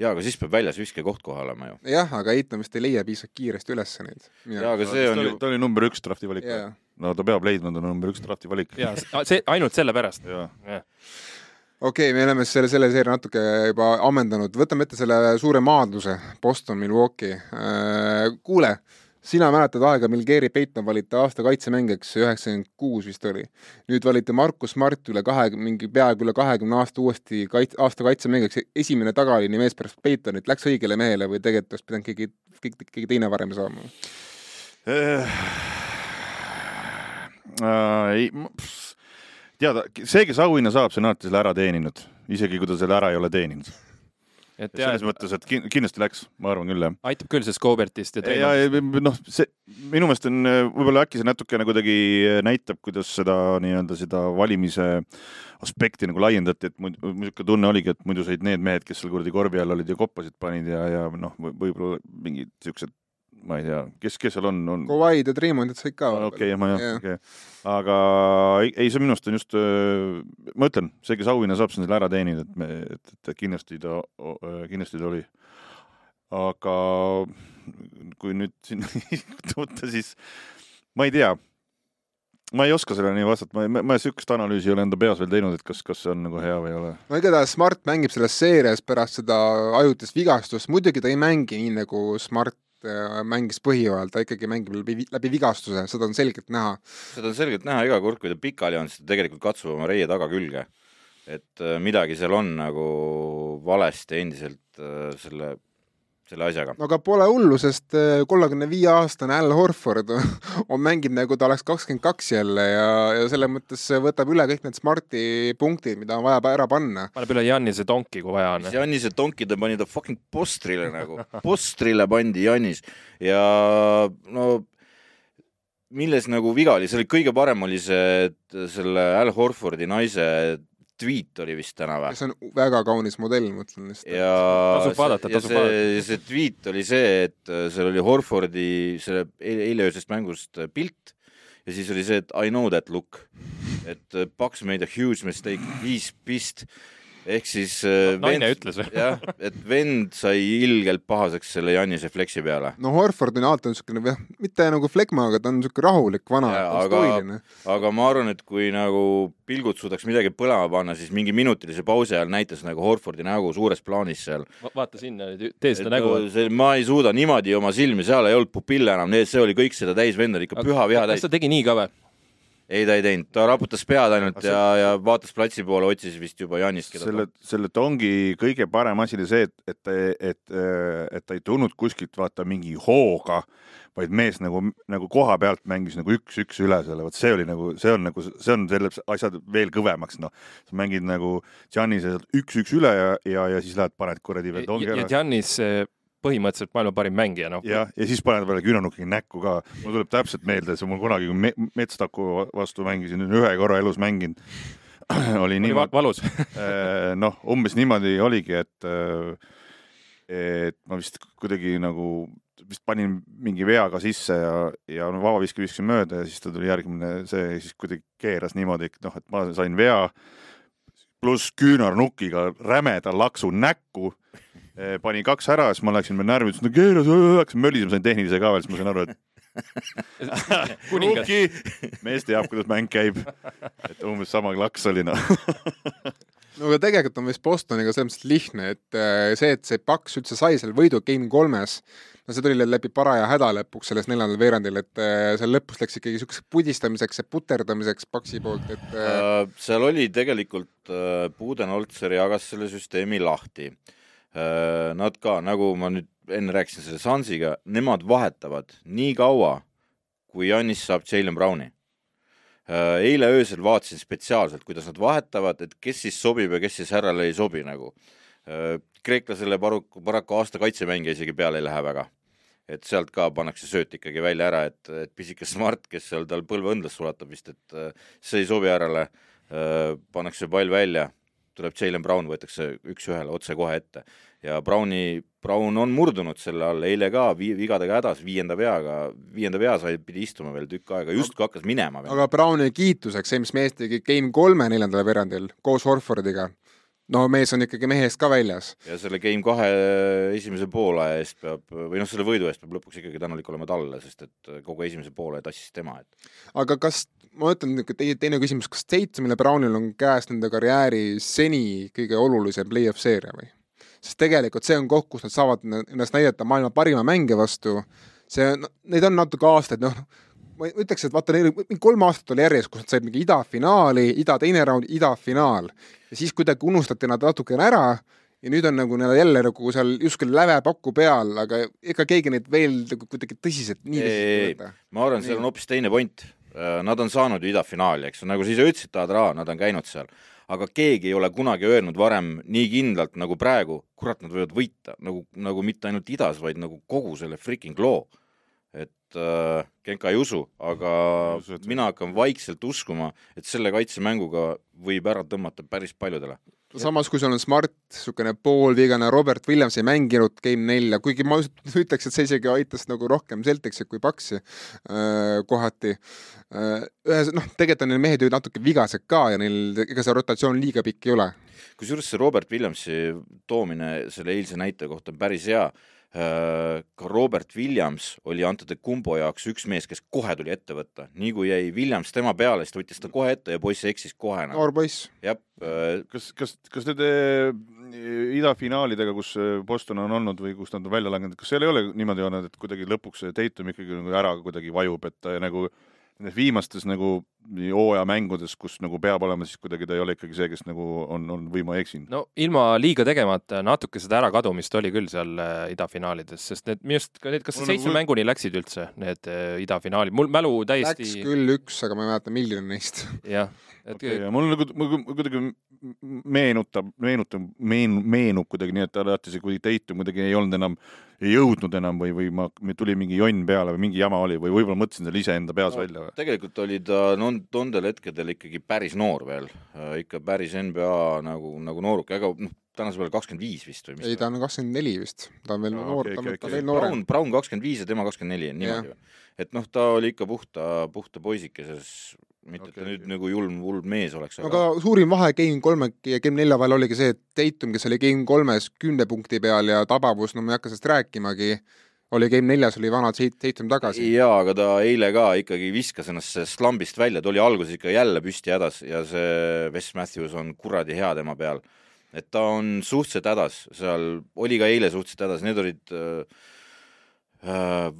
jaa, aga siis peab väljas viskekoht kohe olema ju. jah, aga Eitan vist ei leia piisavalt kiiresti üles neid. jaa, aga see on ju ta oli number üks drafti valik yeah.. no ta peab leidma, ta on number üks drafti valik. jaa, see, ainult sellepärast. okei okay,, me oleme selle, selle seeria natuke juba ammendanud, võtame ette selle suure maadluse, Boston, Milwaukee. Äh, kuule sina mäletad aega, mil Gary Payton valiti aasta kaitsemängijaks, üheksakümmend kuus vist oli. nüüd valiti Markus Smart üle kahe, mingi peaaegu üle kahekümne aasta uuesti kait-, aasta kaitsemängijaks, esimene tagaliini mees pärast Paytonit, läks õigele mehele või tegelikult oleks pidanud keegi, keegi, keegi teine varem saama? Äh,? Äh, ei, tead, see, kes auhinna saab, see on alati selle ära teeninud, isegi kui ta selle ära ei ole teeninud et ja, selles mõttes, et kindlasti läks, ma arvan küll, jah. aitab küll sellest Cobertist ja Treimannist. noh, see minu meelest on, võib-olla äkki see natukene kuidagi näitab, kuidas seda nii-öelda seda valimise aspekti nagu laiendati, et niisugune tunne oligi, et muidu said need mehed, kes seal kuradi korvi all olid ja koppasid panid ja, ja noh, võib-olla mingid niisugused ma ei tea, kes, kes seal on, on. Kawhi'd ja Treemondid said ka. okei, ma jah, okei. aga ei, ei, see minu arust on just, ma ütlen, see, kes auhinna saab, see on selle ära teeninud, et me, et, et kindlasti ta, kindlasti ta oli. aga kui nüüd siin võtta, siis ma ei tea ma ei oska sellele nii vastata, ma, ma, ma niisugust analüüsi ei ole enda peas veel teinud, et kas, kas see on nagu hea või ei ole. no igatahes Smart mängib selles seerias pärast seda ajutist vigastust, muidugi ta ei mängi nii nagu Smart mängis põhijooajal, ta ikkagi mängib läbi, läbi vigastuse, seda on selgelt näha. seda on selgelt näha iga kord, kui ta pikali on, siis ta tegelikult katsub oma reie tagakülge. et äh, midagi seal on nagu valesti endiselt äh, selle selle asjaga. aga pole hullu, sest äh, kolmekümne viie aastane Al Horford on mänginud nagu ta oleks kakskümmend kaks jälle ja, ja selles mõttes võtab üle kõik need Smarti punktid, mida on vaja ära panna. paneb üle Jannise tonki, kui vaja on. Jannise tonki ta pani ta fucking postrile nagu, postrile pandi Jannis ja no milles nagu viga oli, see oli kõige parem oli see, et selle Al Horfordi naise tweet oli vist täna või? see on väga kaunis modell, ma ütlen lihtsalt. ja tasub vaadata, tasub see, vaadata. see tweet oli see, et äh, seal oli Horfordi selle eileöösest mängust äh, pilt ja siis oli see, et I know that look. et äh, Paks made a huge mistake, he's pissed ehk siis äh, no, naine ütles või? jah, et vend sai ilgelt pahaseks selle Janise fleksi peale. no Horford on alati niisugune, jah, mitte nagu flekma, aga ta on niisugune rahulik vana. aga, aga ma arvan, et kui nagu pilgud suudaks midagi põlema panna, siis mingi minutilise pausi ajal näitas nagu Horfordi nägu suures plaanis seal Va. vaata sinna, tee seda nägu. ma ei suuda niimoodi oma silmi, seal ei olnud pupille enam, see oli kõik seda täis, vend oli ikka püha viha täis. kas ta tegi nii ka või? Ei, ta ei teinud, ta raputas pead ainult see... ja, ja vaatas platsi poole, otsis vist juba Jaanist. selle, selle tongi kõige parem asi oli see, et, et, et, et ta ei tulnud kuskilt vaata mingi hooga, vaid mees nagu, nagu koha pealt mängis nagu üks-üks üle selle, vot see oli nagu, see on nagu, see on selle asja veel kõvemaks, noh. sa mängid nagu Giannis üks-üks üle ja, ja, ja siis lähed, paned kuradi veel tongi ära. ja Giannis põhimõtteliselt maailma parim mängija, noh. jah, ja siis paned veel küünarnukiga näkku ka. mul tuleb täpselt meelde, see mul kunagi, kui me, Metstaku vastu mängisin, ühe korra elus mänginud oli niimoodi. valus äh, noh, umbes niimoodi oligi, et, äh, et ma vist kuidagi nagu vist panin mingi veaga sisse ja, ja no vabaviske viskasin mööda ja siis ta tuli järgmine see, siis kuidagi keeras niimoodi, et noh, et ma sain vea pluss küünarnukiga rämeda laksu näkku pani kaks ära, siis ma läksin veel närvi, ütlesin, no keera, hakkasin mölisema, sain tehnilise ka veel, siis ma sain aru, et Ruki, mees teab, kuidas mäng käib. et umbes sama klaks oli noh. No aga tegelikult on vist Bostoniga selles mõttes lihtne, et äh, see, et see Paks üldse sai selle võidu Game kolmes, no see tuli läbi paraja häda lõpuks selles neljandal veerandil, et äh, seal lõpus läks ikkagi niisuguseks pudistamiseks ja puterdamiseks Paksi poolt, et äh... seal oli tegelikult äh,, Budenholzer jagas selle süsteemi lahti nad ka, nagu ma nüüd enne rääkisin selle Sansiga, nemad vahetavad nii kaua, kui Jannis saab Jalen Browni. Äh, eile öösel vaatasin spetsiaalselt, kuidas nad vahetavad, et kes siis sobib ja kes siis härrale ei sobi nagu. Äh, kreeklasele paraku, paraku aasta kaitsemängija isegi peale ei lähe väga et sealt ka pannakse sööt ikkagi välja ära, et, et pisike Smart, kes seal tal põlveõndlas sulatab vist, et äh, see ei sobi härrale, pannakse pall välja, tuleb Jalen Brown, võetakse üks-ühele otsekohe ette ja Browni, Brown on murdunud selle all, eile ka vi-, vigadega hädas, viienda veaga, viienda vea sai, pidi istuma veel tükk aega, justkui hakkas minema veel. aga Browni kiituseks, see, mis mees tegi Game kolme neljandal veerandil koos Horfordiga, no mees on ikkagi mehe eest ka väljas. ja selle Game kahe esimese poole eest peab, või noh, selle võidu eest peab lõpuks ikkagi tänulik olema talle, sest et kogu esimese poole tassis tema, et aga kas, ma ütlen, teie teine küsimus, kas ja Brownil on käes nende karjääri seni kõige olulisem play-off seeria või? sest tegelikult see on koht, kus nad saavad ennast näidata maailma parima mängija vastu, see, neid on natuke aastaid, noh, ma ütleks, et vaata, neil kolm aastat oli järjest, kus nad said mingi idafinaali, ida teine raund, idafinaal. ja siis kuidagi unustati nad natukene ära ja nüüd on nagu neil jälle nagu seal justkui lävepaku peal, aga ega keegi neid veel nagu kuidagi tõsiselt nii tõsiselt ei võta. ma arvan, seal on hoopis teine point. Äh, nad on saanud ju idafinaali, eks, nagu sa ise ütlesid, Taadra, nad on käinud seal. Aga keegi ei ole kunagi öelnud varem nii kindlalt nagu praegu, kurat, nad võivad võita, nagu, nagu mitte ainult idas, vaid nagu kogu selle freaking loo. Et äh, Genka ei usu, aga usu, et... mina hakkan vaikselt uskuma, et selle kaitsemänguga võib ära tõmmata päris paljudele. Samas, kui sul on Smart, niisugune poolvigane Robert Williams ei mänginud Game nelja, kuigi ma ütleks, et see isegi aitas nagu rohkem Celticsi kui Paxi äh, kohati äh,. ühes, noh, tegelikult on neil mehed ju natuke vigased ka ja neil, ega see rotatsioon liiga pikk ei ole. kusjuures see Robert Williamsi toomine selle eilse näite kohta on päris hea ka Robert Williams oli Ante Kumbo jaoks üks mees, kes kohe tuli ette võtta, nii kui jäi Williams tema peale, siis ta võttis ta kohe ette ja poiss eksis kohe noor poiss. jah. Äh, kas, kas, kas nende idafinaalidega, kus Boston on olnud või kus nad on välja langenud, kas seal ei ole niimoodi olnud, et kuidagi lõpuks Tatum ikkagi nagu ära kuidagi vajub, et ta nagu nendes viimastes nagu hooajamängudes, kus nagu peab olema, siis kuidagi ta ei ole ikkagi see, kes nagu on, on või ma eksin? no ilma liiga tegemata natuke seda ärakadumist oli küll seal äh, idafinaalides, sest need minu arust ka need, kas seitsme nagu... mänguni läksid üldse, need äh, idafinaalid, mul mälu täiesti Läks küll üks, aga ma ei mäleta, milline neist. jah. Okay, ja mul nagu, kuidagi meenutab, meenutab, meen-, meenub kuidagi nii, et alati see, kui Tatum kuidagi ei olnud enam, ei jõudnud enam või, või ma, tuli mingi jonn peale või mingi jama oli või võib-olla mõtlesin selle iseenda peas no, välja. tegelikult oli ta no, nendel hetkedel ikkagi päris noor veel, äh, ikka päris NBA nagu, nagu nooruk, ega noh, tänasel päeval kakskümmend viis vist või mis ei, ta on kakskümmend neli vist, ta on veel no, noor okay,, ta, okay, ta on veel noorem. Brown, Brown kakskümmend viis ja tema kakskümmend neli on niimoodi või? et noh, ta oli ikka puhta, puhta poisikeses mitte okay, et ta nüüd okay. nagu julm, hull mees oleks. aga, aga suurim vahe Game kolme ja Game nelja vahel oligi see, et Tatum, kes oli Game kolmes kümne punkti peal ja tabavus, no ma ei hakka sellest rääkimagi, oli Game neljas oli vana Tatum tagasi. jaa, aga ta eile ka ikkagi viskas ennast slambist välja, ta oli alguses ikka jälle püsti hädas ja see Wes Matthews on kuradi hea tema peal. et ta on suhteliselt hädas, seal oli ka eile suhteliselt hädas, need olid äh, äh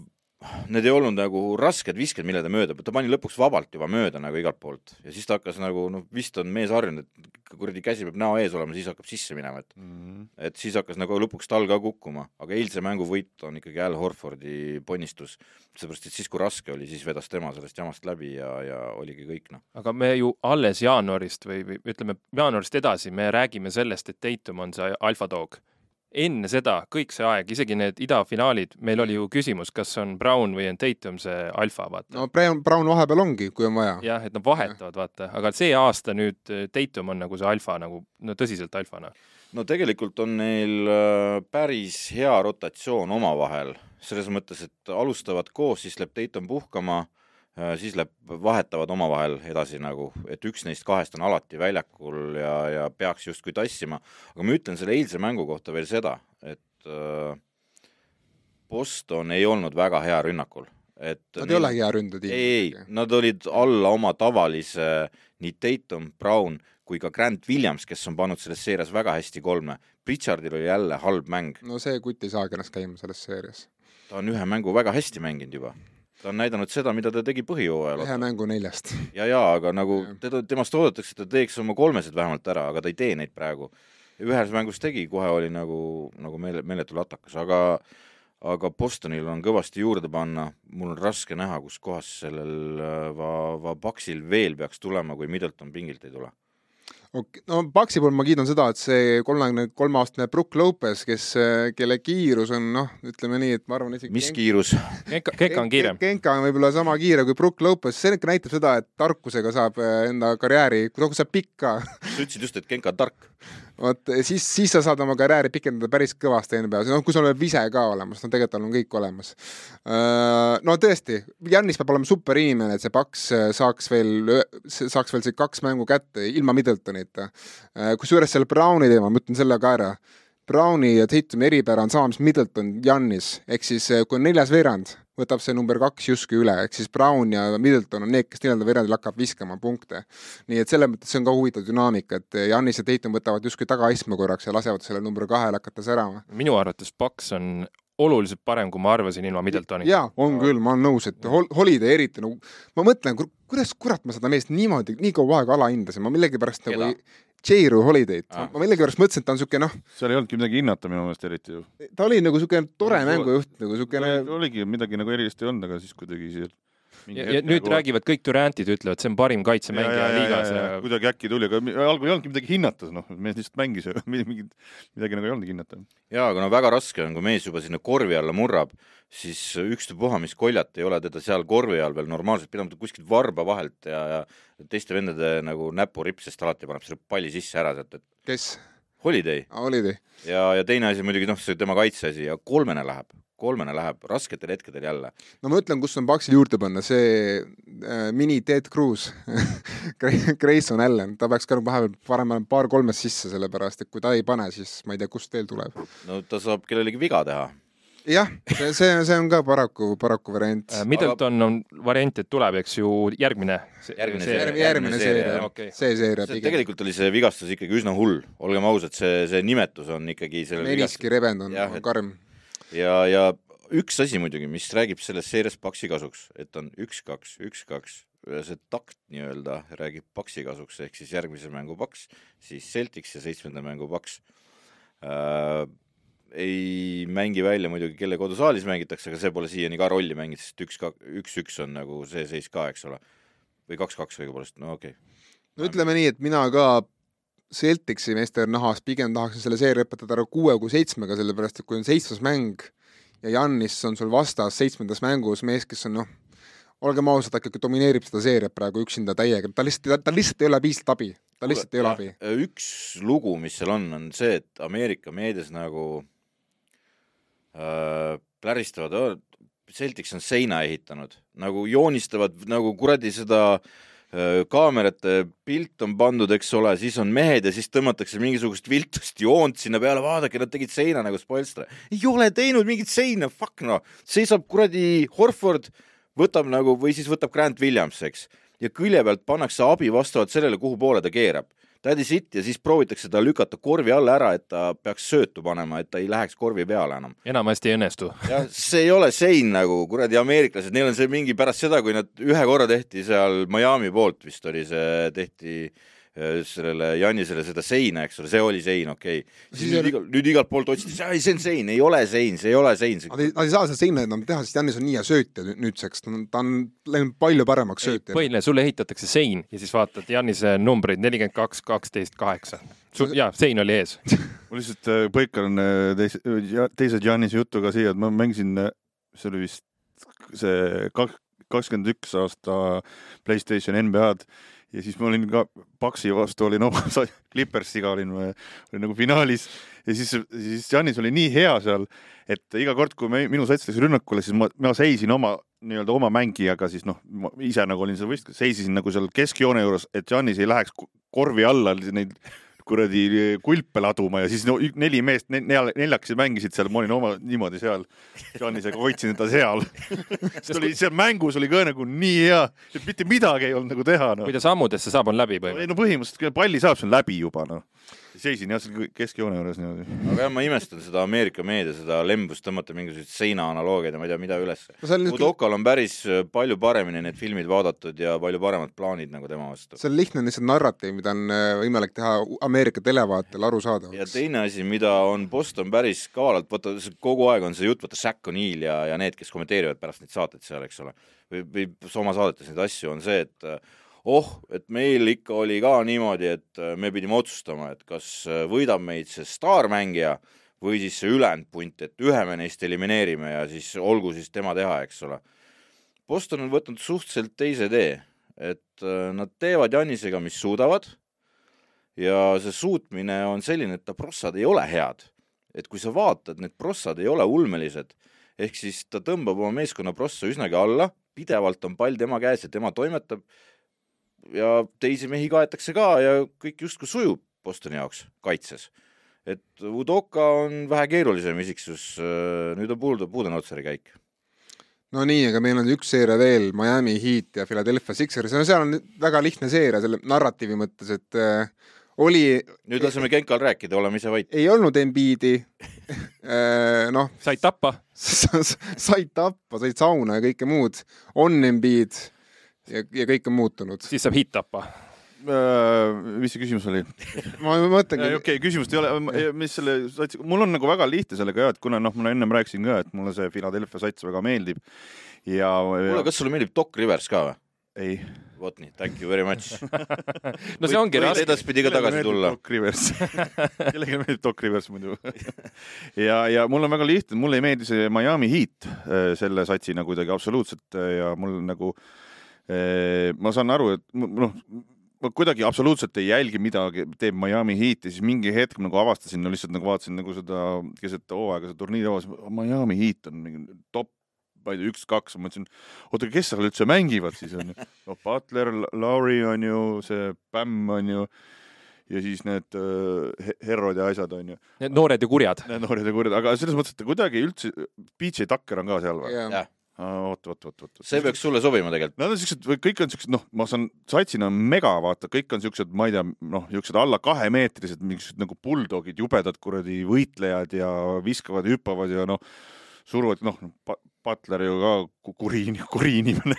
need ei olnud nagu rasked visked, mille ta mööda, ta pani lõpuks vabalt juba mööda nagu igalt poolt ja siis ta hakkas nagu noh, vist on mees harjunud, et kuradi käsi peab näo ees olema, siis hakkab sisse minema, et mm -hmm. et siis hakkas nagu lõpuks tal ka kukkuma, aga eilse mängu võit on ikkagi Al Horfordi ponnistus, seepärast et siis, kui raske oli, siis vedas tema sellest jamast läbi ja, ja oligi kõik noh. aga me ju alles jaanuarist või, või ütleme, jaanuarist edasi me räägime sellest, et Tatum on see alfadoog enne seda, kõik see aeg, isegi need idafinaalid, meil oli ju küsimus, kas on Brown või on Tatum see alfa, vaata. no Brown, Brown vahepeal ongi, kui on vaja. jah, et nad vahetavad, vaata, aga see aasta nüüd äh, Tatum on nagu see alfa nagu, no tõsiselt alfana. no tegelikult on neil äh, päris hea rotatsioon omavahel, selles mõttes, et alustavad koos, siis läheb Tatum puhkama siis läheb, vahetavad omavahel edasi nagu, et üks neist kahest on alati väljakul ja, ja peaks justkui tassima, aga ma ütlen selle eilse mängu kohta veel seda, et äh, Boston ei olnud väga hea rünnakul, et Nad ei olegi hea ründetiim. ei, nad olid alla oma tavalise nii Tatum, Brown kui ka Grant Williams, kes on pannud selles seerias väga hästi kolme. Pritchardil oli jälle halb mäng. no see kutt ei saagi ennast käima selles seerias. ta on ühe mängu väga hästi mänginud juba ta on näidanud seda, mida ta tegi põhijooajal. ühe mängu neljast. ja, ja aga nagu teda, temast oodatakse, et ta teeks oma kolmesed vähemalt ära, aga ta ei tee neid praegu. ühes mängus tegi, kohe oli nagu, nagu meele, meeletu latakas, aga aga Bostonil on kõvasti juurde panna, mul on raske näha, kus kohas sellel äh, va-, va-, Paksil veel peaks tulema, kui Middleton pingilt ei tule. No Paksi puhul ma kiidan seda, et see kolmekümne kolme aastane Brook Lopez, kes, kelle kiirus on noh, ütleme nii, et ma arvan isegi mis kiirus? Genka, Genka on kiirem. Genka on võib-olla sama kiire kui Brook Lopez, see ikka näitab seda, et tarkusega saab äh, enda karjääri, kui sa pikka sa ütlesid just, et Genka on tark vot siis, siis sa saad oma karjääri pikendada päris kõvasti NBA-s, noh, kui sul on vise ka olemas, no tegelikult tal on kõik olemas. Äh, no tõesti, Jannis peab olema super inimene, et see paks äh, saaks veel, saaks veel see kaks mängu kätte ilma Middletonita. Äh, kusjuures selle Browni teema, ma ütlen selle ka ära. Browni ja Tatumi eripära on sama, mis Middleton, Jannis, ehk siis kui on neljas veerand võtab see number kaks justkui üle, ehk siis Brown ja Middleton on need, kes neljandal veerandil hakkab viskama punkte. nii et selles mõttes see on ka huvitav dünaamika, et Janis ja Tatum võtavad justkui tagaistme korraks ja lasevad selle number kahel hakata särama. minu arvates Paks on oluliselt parem, kui ma arvasin ilma Middletonita. jaa, on küll, ma olen nõus, et hol-, Holiday eriti nagu, ma mõtlen, kuidas kurat ma seda meest niimoodi nii kaua aega alahindasin, ma millegipärast nagu J-Ru Holiday'd ah., ma millegipärast mõtlesin, et ta on niisugune noh. seal ei olnudki midagi hinnata minu meelest eriti ju. ta oli nagu niisugune tore no, mängujuht, nagu niisugune. oligi midagi nagu erilist ei olnud, aga siis kuidagi see ja, ja nüüd nagu... räägivad kõik Durantid, ütlevad, see on parim kaitsemängija liigas. Ja... kuidagi äkki tuli, aga algul ei olnudki midagi hinnata, noh, mees lihtsalt mängis ja mingit, midagi nagu ei olnudki hinnata. jaa, aga no väga raske on, kui mees juba sinna korvi alla murrab, siis ükstapuha, mis koljat ei ole teda seal korvi all veel normaalselt pidanud kuskilt varba vahelt ja, ja teiste vendade nagu näpuripsest alati paneb selle palli sisse ära sealt, et kes? Holiday ah,. Holiday. ja, ja teine asi muidugi noh, see tema kaitseasi ja kolmene läheb kolmene läheb rasketel hetkedel jälle. no ma ütlen, kus on Paksil juurde panna, see äh, mini Ted Cruz Grayson Allan, ta peaks ka vahepeal panema paar kolmest sisse, sellepärast et kui ta ei pane, siis ma ei tea, kust veel tuleb. no ta saab kellelegi viga teha jah, see, see, on ka paraku, paraku variant. Äh, Middleton Aga... on variant, et tuleb, eks ju, järgmine. järgmine seeria, järgmine, seeria, okay. see seeria pigem. tegelikult oli see vigastus ikkagi üsna hull, olgem ausad, see, see nimetus on ikkagi meniski rebend on, on karm ja, ja üks asi muidugi, mis räägib selles seerias Paksi kasuks, et on üks-kaks, üks-kaks, see takt nii-öelda räägib Paksi kasuks, ehk siis järgmise mängu Paks, siis Celtics ja seitsmenda mängu Paks äh,. Ei mängi välja muidugi, kelle kodusaalis mängitakse, aga see pole siiani ka rolli mänginud, sest üks, üks-üks on nagu see seis ka, eks ole. või kaks-kaks õigupoolest, no okei okay.. no ütleme nii, et mina ka Celticsi meeste nahas pigem tahaksin selle seeria õpetada ära kuue kui seitsmega, sellepärast et kui on seitsmes mäng ja Jannis on sul vastas seitsmendas mängus mees, kes on noh, olgem ausad, ta ikkagi domineerib seda seeriat praegu üksinda täiega, ta lihtsalt, tal lihtsalt ei ole piisavalt abi, tal lihtsalt ei ole abi. üks lugu, mis seal on, on see, et Ameerika meedias nagu pläristavad, Celtics on seina ehitanud, nagu joonistavad nagu kuradi seda äh, Äh, kaamerate pilt on pandud, eks ole, siis on mehed ja siis tõmmatakse mingisugust viltust joont sinna peale, vaadake, nad tegid seina nagu Spoilstra. ei ole teinud mingit seina, fuck noh, seisab kuradi Horford, võtab nagu või siis võtab Grant Williams, eks, ja külje pealt pannakse abi vastavalt sellele, kuhu poole ta keerab tädi sitt ja siis proovitakse ta lükata korvi alla ära, et ta peaks söötu panema, et ta ei läheks korvi peale enam. enamasti ei õnnestu. jah, see ei ole sein nagu kuradi ameeriklased, neil on see mingi pärast seda, kui nad ühe korra tehti seal Miami poolt vist oli see, tehti äh, sellele Janisele seda seina, eks ole, see oli sein, okei okay.. siis nüüd, igal, nüüd igalt poolt otsiti, ei see on sein, ei ole sein, see ei ole sein. Nad ei, nad ei saa seda seina enam teha, sest Janis on nii hea söötja nüüdseks, ta on, ta on läinud palju paremaks söötjaks. põhiline, sulle ehitatakse sein ja siis vaatad Janise numbreid nelikümmend kaks, kaksteist, kaheksa. jaa, sein oli ees ma lihtsalt äh, põikan äh, teise, teise Janise jutuga siia, et ma mängisin, see oli vist see kakskümmend üks aasta Playstation NBA-d ja siis ma olin ka Paksi vastu olin oma Clippersiga olin, olin nagu finaalis. Ja siis, siis Janis oli nii hea seal, et iga kord, kui me, minu sats läks rünnakule, siis ma, ma seisin oma nii-öelda oma mängijaga siis noh, ma ise nagu olin seal võistluses, seisisin nagu seal keskjoone juures, et Janis ei läheks korvi alla neid kuradi kulpe laduma ja siis no, neli meest nel, neljakesi mängisid seal, ma olin oma niimoodi seal Jaanisega, hoidsin teda seal. Sest oli seal mängus oli ka nagu nii hea, et mitte midagi ei olnud nagu teha no.. kui ta sammudesse saab, on läbi põhimõtteliselt? no põhimõtteliselt palli saab, see on läbi juba noh seisin jah, seal keskjoone juures niimoodi. aga jah, ma imestan seda Ameerika meedia, seda lembust tõmmata mingisuguseid seina analoogiaid ja ma ei tea, mida üles no,. Udokal on päris äh, palju paremini need filmid vaadatud ja palju paremad plaanid nagu tema vastu. see on lihtne lihtsalt narratiiv, mida on äh, võimalik teha Ameerika televaatel arusaadavaks. ja teine asi, mida on Boston päris kavalalt, vaata kogu aeg on see jutt, vaata Shaq O'Neal ja, ja need, kes kommenteerivad pärast neid saateid seal, eks ole, või, või oma saadetes neid asju, on see, et äh, oh, et meil ikka oli ka niimoodi, et äh, me pidime otsustama, et kas äh, võidab meid see staarmängija või siis see ülejäänud punt, et ühe me neist elimineerime ja siis olgu siis tema teha, eks ole. Boston on võtnud suhteliselt teise tee, et äh, nad teevad Jannisega, mis suudavad ja see suutmine on selline, et ta prossad ei ole head. et kui sa vaatad, need prossad ei ole ulmelised, ehk siis ta tõmbab oma meeskonna prossa üsnagi alla, pidevalt on pall tema käes ja tema toimetab ja teisi mehi kaetakse ka ja kõik justkui sujub Bostoni jaoks kaitses. et Udoka on vähe keerulisem isiksus, nüüd on puudu Budenholzeri käik. no nii, aga meil on üks seeria veel, Miami Heat ja Philadelphia Sixers, no seal on väga lihtne seeria selle narratiivi mõttes, et äh, oli, nüüd laseme Genkal rääkida, oleme ise vait. ei olnud Embiidi äh,, noh, said tappa, said tappa, said sauna ja kõike muud, on Embiid ja, ja kõik on muutunud. siis saab hit tappa. Äh, mis see küsimus oli? ma mõtlengi okei okay,, küsimust ei ole, mis selle mul on nagu väga lihtne sellega ja et kuna noh, ma ennem rääkisin ka, et mulle see Philadelphia sats väga meeldib ja, kuule, kas sulle meeldib Doc Rivers ka või? ei. vot nii, thank you very much. no see ongi raske. edaspidi ka tagasi tulla. Doc Rivers kellelegi meeldib Doc Rivers muidu ja, ja mul on väga lihtne, mulle ei meeldi see Miami Heat äh, selle satsina kuidagi absoluutselt äh, ja mul nagu, ma saan aru, et noh, ma kuidagi absoluutselt ei jälgi, mida teeb Miami Heat ja siis mingi hetk nagu avastasin, no lihtsalt nagu vaatasin nagu seda keset hooaega seda turniiri avastasin, Miami Heat on mingi top, ma ei tea, üks-kaks, ma mõtlesin, oota, kes seal üldse mängivad siis on ju, no Butler, Lauri on ju, see Bam on ju ja siis need äh, Herrod ja asjad on ju, Need noored ja kurjad. need noored ja kurjad, aga selles mõttes, et kuidagi üldse, PJ Tucker on ka seal või? jah jah, oot, oot, oot, oot. see peaks sulle sobima tegelikult. Nad on siuksed, kõik on siuksed, noh, ma saan, satsina on mega, vaata, kõik on siuksed, ma ei tea, noh, siuksed alla kahemeetrised, mingisugused nagu bulldogid, jubedad kuradi võitlejad ja viskavad, hüppavad ja noh, suruvad, noh, Butler ju ka ku- kuri, kuri inimene.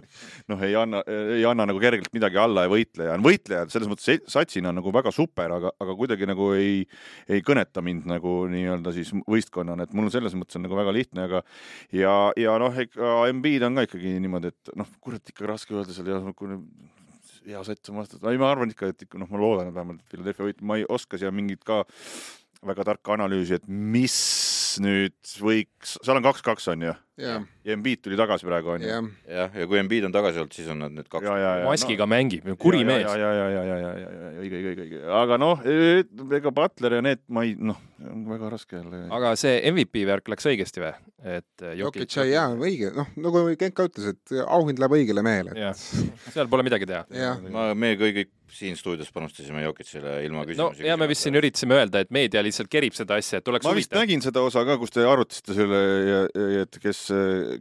noh, ei anna, ei anna nagu kergelt midagi alla ja võitleja on võitleja, selles mõttes satsina on nagu väga super, aga, aga kuidagi nagu ei, ei kõneta mind nagu nii-öelda siis võistkonnana, et mul selles mõttes on nagu väga lihtne, aga ja, ja noh, ega Embiid on ka ikkagi niimoodi, et noh, kurat ikka raske öelda seal ja kui nüüd hea sats on vastu, ei ma arvan ikka, et noh, ma loodan, et vähemalt Philadelphia võit, ma ei oska siia mingit ka väga tarka analüüsi, et mis nüüd võiks, seal on kaks-kaks on ju, jah, ja Embiid tuli tagasi praegu on ju. jah, ja kui Embiid on tagasi olnud, siis on nad nüüd kaks. maskiga mängib, kuri mees ja, ja, ja, ja, ja, ja, ja, ja õige, õige, õige, aga noh, ega Butler ja need ma ei, noh, on väga raske jälle. aga see MVP värk läks õigesti või? et äh, Jokic sai jaa, õige, noh, nagu Genka ütles, et auhind läheb õigele mehele. jah, seal pole midagi teha. ma, me kõik siin stuudios panustasime Jokicile ilma no küsimusi ja me vist siin üritasime öelda, et meedia lihtsalt kerib seda asja, et oleks ma vist huvitav. nägin seda osa ka, kus te arutasite selle, et kes,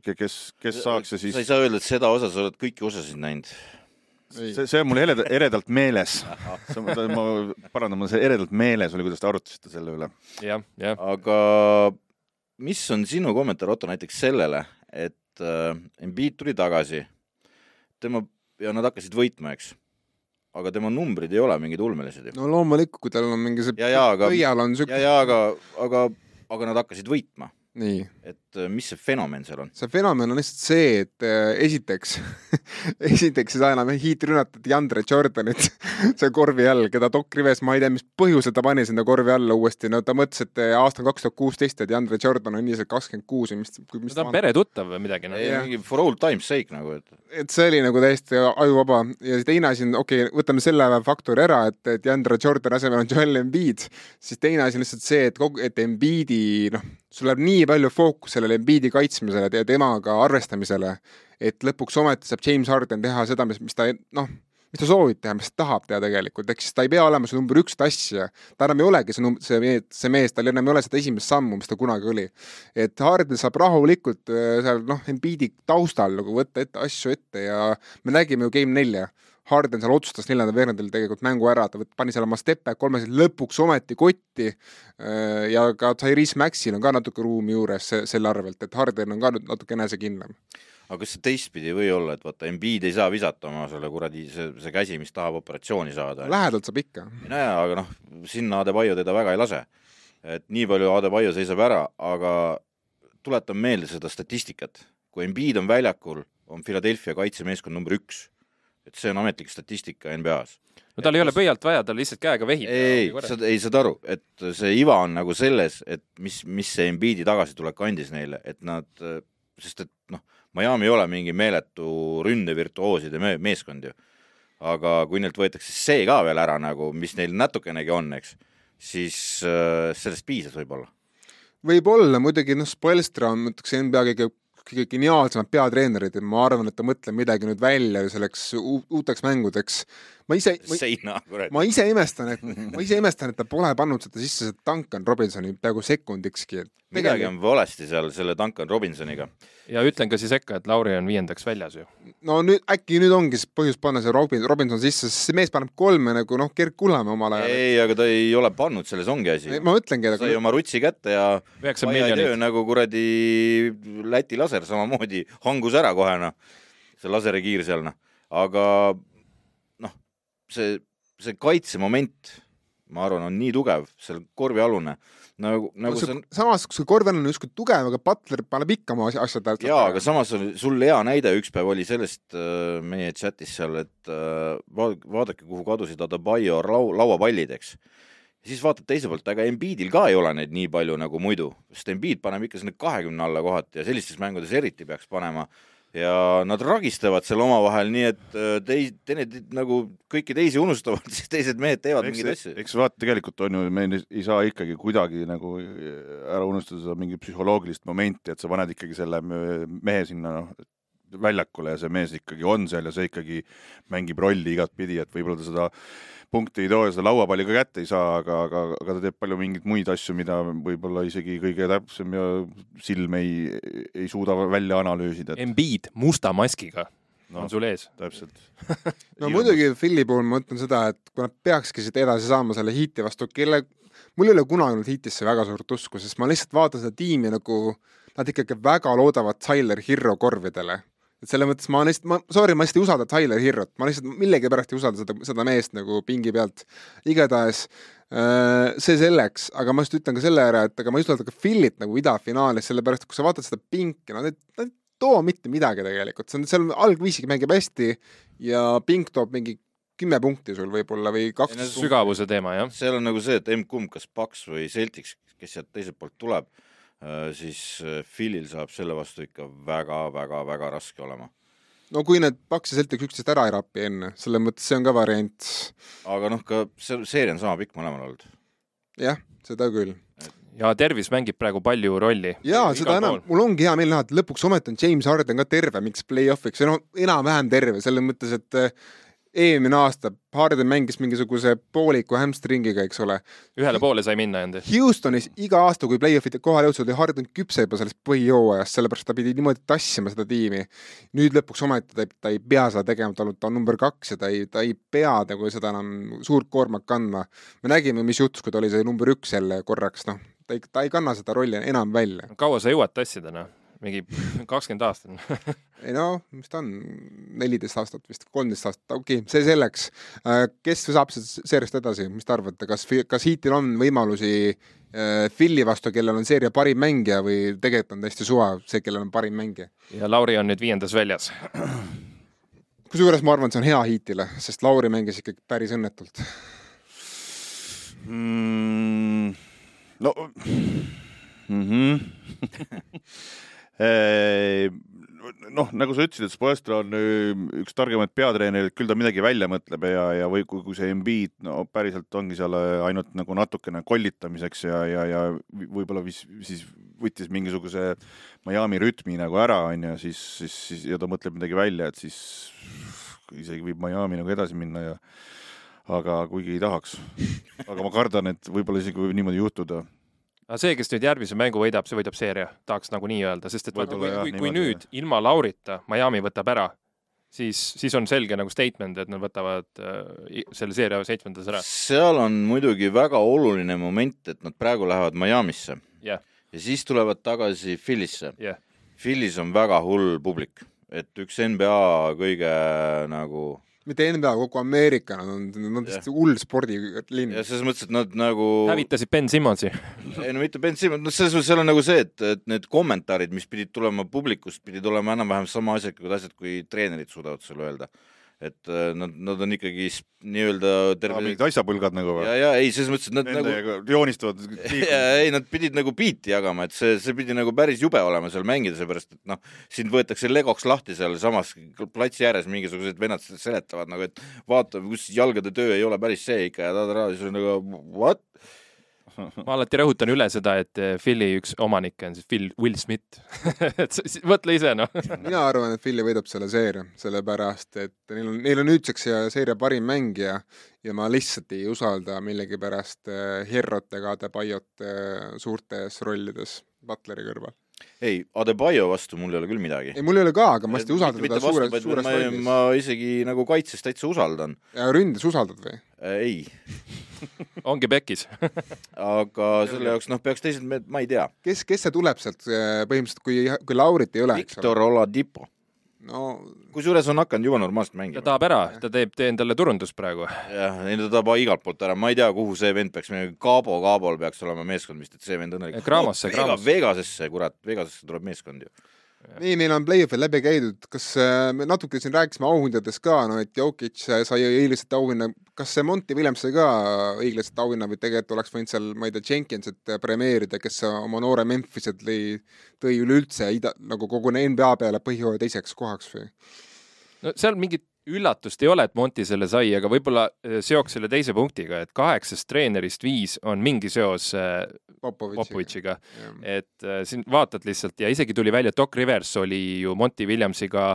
kes, kes saaks ja siis sa ei saa öelda, et seda osa, sa oled kõiki osasid näinud. see, see on mul eredalt, eredalt meeles. ma parandan, mul see eredalt meeles oli, kuidas te arutasite selle üle. jah, jah, aga mis on sinu kommentaar, Otto, näiteks sellele, et äh, Embiid tuli tagasi, tema ja nad hakkasid võitma, eks, aga tema numbrid ei ole mingid ulmelised ju. no loomulikult, kui tal on mingi see ja, ja aga, pöial on ja, siuke, ja aga, aga, aga nad hakkasid võitma, nii et äh, mis see fenomen seal on? see fenomen on lihtsalt see, et äh, esiteks, esiteks ei saa enam hiit rünnata Deandre Jordanit see korvi all, keda Doc Rivers, ma ei tea, mis põhjusel ta pani sinna korvi alla uuesti, no ta mõtles, et äh, aasta on kaks tuhat kuusteist ja Deandre Jordan on ilmselt kakskümmend kuus või mis, mis ta on peretuttav või midagi, noh. mingi for old time's sake nagu, et et see oli nagu täiesti ajuvaba ja see teine asi on, okei okay,, võtame selle faktori ära, et, et Deandre Jordan asemel on Joel Embiid, siis teine asi on lihtsalt see, et kogu, et Embiidi, noh, sul läheb nii palju fookus sellele Embiidi kaitsmisele ja temaga arvestamisele, et lõpuks ometi saab James Harden teha seda, mis, mis ta noh, mis ta soovib teha, mis ta tahab teha tegelikult, ehk siis ta ei pea olema see number üks tassija. ta enam ei olegi see see see mees, tal enam ei ole seda esimest sammu, mis ta kunagi oli. et Harden saab rahulikult äh, seal noh, Embiidi taustal nagu võtta ette asju ette ja me nägime ju Game nelja. Harden seal otsustas neljandal veerandil tegelikult mängu ära, ta pani seal oma step back kolmesid lõpuks ometi kotti. ja ka Tyrese Maxil on ka natuke ruumi juures se- selle arvelt, et Harden on ka nüüd natuke enesekindlam. aga kas see teistpidi ei või olla, et vaata, Embiid ei saa visata oma selle kuradi, see, see käsi, mis tahab operatsiooni saada. lähedalt saab ikka. nojah, aga noh, sinna Adebayo teda väga ei lase. et nii palju Adebayo seisab ära, aga tuletan meelde seda statistikat. kui Embiid on väljakul, on Philadelphia kaitsemeeskond number üks. Et see on ametlik statistika NBA-s no tal ei ole pöialt vaja, ta lihtsalt käega vehib. ei, sa ei saad aru, et see iva on nagu selles, et mis, mis see Embiidi tagasitulek andis neile, et nad, sest et noh, Miami ei ole mingi meeletu ründevirtuooside me meeskond ju. aga kui neilt võetakse see ka veel ära nagu, mis neil natukenegi on, eks, siis äh, sellest piisas võib-olla võib-olla, muidugi noh, Spoelstra on, ma ütleks, NBA kõige kõige geniaalsemad peatreenerid ja ma arvan, et ta mõtleb midagi nüüd välja selleks uuteks mängudeks. ma ise, ma ise imestan, et, ma ise imestan, et ta pole pannud seda sisse, see Duncan Robinsoni peaaegu sekundikski. Midagi on valesti seal selle Duncan Robinsoniga ja ütlen ka siis sekka, et Lauri on viiendaks väljas ju. no nüüd äkki nüüd ongi siis põhjus panna see Robin, Robinson sisse, sest see mees paneb kolme nagu noh, Gerd Kullamäe omal ajal. ei, aga ta ei ole pannud, selles ongi asi. ma mõtlengi. sai oma rutsi kätte ja nagu kuradi Läti laser samamoodi hangus ära kohe noh, see laserikiir seal noh, aga noh, see, see kaitsemoment, ma arvan, on nii tugev, seal korvialune nagu, nagu see on. samas, kui Korven on justkui tugev, aga Butler paneb ikka oma asjad ära. jaa, aga samas on sul hea näide üks päev oli sellest äh, meie chatis seal, et äh, vaadake, kuhu kadusid Adebayo lau-, lauapallid, eks. siis vaatad teise poolt, aga Embiidil ka ei ole neid nii palju nagu muidu, sest Embiid paneb ikka sinna kahekümne alla kohati ja sellistes mängudes eriti peaks panema ja nad ragistavad seal omavahel, nii et äh, teis-, teine nagu kõiki teisi unustavad, siis teised mehed teevad eks, mingeid asju. eks vaata, tegelikult on ju, me ei saa ikkagi kuidagi nagu ära unustada seda mingit psühholoogilist momenti, et sa paned ikkagi selle mehe sinna noh, väljakule ja see mees ikkagi on seal ja see ikkagi mängib rolli igatpidi, et võib-olla ta seda punkti ei too ja seda lauapalli ka kätte ei saa, aga, aga, aga ta teeb palju mingeid muid asju, mida võib-olla isegi kõige täpsem ja silm ei, ei suuda välja analüüsida et.... Embiid musta maskiga no, on sul ees. täpselt. No muidugi Philly puhul ma ütlen seda, et kui nad peakski siit edasi saama selle hiiti vastu, kelle, mul ei ole kunagi olnud hiitisse väga suurt usku, sest ma lihtsalt vaatan seda tiimi nagu nad ikkagi väga loodavad Tyler Hirro korvidele et selles mõttes ma lihtsalt, ma, sorry, ma lihtsalt ei usalda Tyler Hirrot, ma lihtsalt millegipärast ei usalda seda, seda meest nagu pingi pealt. igatahes äh, see selleks, aga ma just ütlen ka selle ära, et aga ma ei usalda ka Phillit nagu idafinaalis, sellepärast et kui sa vaatad seda pinki, no need, nad ei too mitte midagi tegelikult, see on, seal algviisigi mängib hästi ja pink toob mingi kümme punkti sul võib-olla või kaks. sügavuse teema, jah. seal on nagu see, et emb-kumb, kas Paks või Celtics, kes sealt teiselt poolt tuleb siis äh, Philil saab selle vastu ikka väga-väga-väga raske olema. no kui need Paks ja Celtic üksteist ära ei rapi enne, selles mõttes see on ka variant. aga noh, ka see seeria on sama pikk mõlemal olnud. jah, seda küll ja tervis mängib praegu palju rolli. jaa, seda enam, mul ongi hea meel näha, et lõpuks ometi on James Harden ka terve, miks play-off'iks, no enam-vähem terve, selles mõttes, et eelmine aasta Harden mängis mingisuguse pooliku hamstringiga, eks ole. ühele poole sai minna enda. Houstonis iga aasta, kui play-off'id kohale jõudsid, oli Harden küpse juba sellest põhijooajast, sellepärast ta pidi niimoodi tassima seda tiimi. nüüd lõpuks ometi ta, ta ei pea seda tegema, ta on, ta on number kaks ja ta ei, ta ei pea nagu seda enam suurt koormat kandma. me nägime, mis juhtus, kui ta oli see number üks jälle korraks, noh, ta ei, ta ei kanna seda rolli enam välja. kaua sa jõuad tassida, noh? Mingi kakskümmend aastat ei no, mis ta on, neliteist aastat vist, kolmteist aastat, okei okay,, see selleks. Äh, kes saab seeriast edasi, mis te arvate, kas, kas Heatil on võimalusi äh, Philly vastu, kellel on seeria parim mängija või tegelikult on täiesti suva see, kellel on parim mängija? ja Lauri on nüüd viiendas väljas. kusjuures ma arvan, et see on hea Heatile, sest Lauri mängis ikkagi päris õnnetult mm,. no mm -hmm. noh, nagu sa ütlesid, et Spoelstra on üks targemaid peatreenereid, küll ta midagi välja mõtleb ja, ja või kui, kui see Embiid no päriselt ongi seal ainult nagu natukene kollitamiseks ja, ja, ja võib-olla vis, siis võttis mingisuguse Miami rütmi nagu ära, on ju, siis, siis, siis ja ta mõtleb midagi välja, et siis isegi võib Miami nagu edasi minna ja aga kuigi ei tahaks. aga ma kardan, et võib-olla isegi võib niimoodi juhtuda aga see, kes nüüd järgmise mängu võidab, see võidab seeria, tahaks nagunii öelda, sest et vaata, kui, kui, kui nüüd jah. ilma Laurita Miami võtab ära, siis, siis on selge nagu statement, et nad võtavad äh, selle seeria seitsmendas ära. seal on muidugi väga oluline moment, et nad praegu lähevad Miami'sse yeah. ja siis tulevad tagasi Philly'sse yeah.. Philly's on väga hull publik, et üks NBA kõige nagu mitte NBA, kogu Ameerika, nad on, nad on tõesti hull spordilinn. ja selles mõttes, et nad nagu hävitasid Ben Simmonsi ei no mitte Ben Simmons, noh, selles mõttes seal on nagu see, et, et need kommentaarid, mis pidid tulema publikust, pidid olema enam-vähem sama asjalikud asjad, kui treenerid suudavad sulle öelda. Et äh, nad, nad on ikkagi nii-öelda terve mingid asjapõlgad nagu ja või?, ja ei, selles mõttes, et nad nagu Nendega joonistavad ja ei, nad pidid nagu biiti jagama, et see, see pidi nagu päris jube olema seal mängida, seepärast et noh, sind võetakse legoks lahti sealsamas platsi ääres, mingisugused vennad seletavad nagu, et vaata, kus jalgade töö ei ole päris see ikka ja ta-ta-ta, siis on nagu what? ma alati rõhutan üle seda, et eh, Philly üks omanikke on siis Phil Will Smith et mõtle ise noh. mina arvan, et Philly võidab selle seeria, sellepärast et neil on, neil on nüüdseks see seeria parim mängija ja ma lihtsalt ei usalda millegipärast äh, Herrot ega Adebayot äh, suurtes rollides Butleri kõrval. ei, Adebayo vastu mul ei ole küll midagi. ei, mul ei ole ka, aga ma lihtsalt ei usalda Mitte teda suures, suures ma, rollis. ma isegi nagu kaitses täitsa usaldan ründes usaldad või? ei, ongi pekis. aga selle jaoks noh, peaks teised, ma ei tea, kes, kes see tuleb sealt äh, põhimõtteliselt, kui, kui Laurit ei ole? Victor Oladipo, no kusjuures on hakanud juba normaalselt ta mängima. tahab ära, ta teeb, teeb endale turundust praegu. jah, ei ta tahab igalt poolt ära, ma ei tea, kuhu see vend peaks minema, Cabo, Cabol peaks olema meeskond vist, et see vend õnnelik. Gramosse, Vega, Gramosse. Vegasesse, kurat, Vegasesse tuleb meeskond ju. nii, meil on play-off'id läbi käidud, kas äh, me natuke siin rääkisime auhindadest ka, no et Jokic sai õiglaselt auhinna, kas see Monty Williams sai ka õiglaselt auhinna või tegelikult oleks võinud seal, ma ei tea, Jenkinsit premeerida, kes oma noore Memphise tõi, tõi üleüldse ida, nagu kogu NBA peale põhjooaja teiseks kohaks või? no seal mingit üllatust ei ole, et Monti selle sai, aga võib-olla eh, seoks selle teise punktiga, et kaheksast treenerist viis on mingi seos eh, Popovitšiga. Et äh, siin vaatad lihtsalt ja isegi tuli välja, Doc Rivers oli ju Monty Williamsiga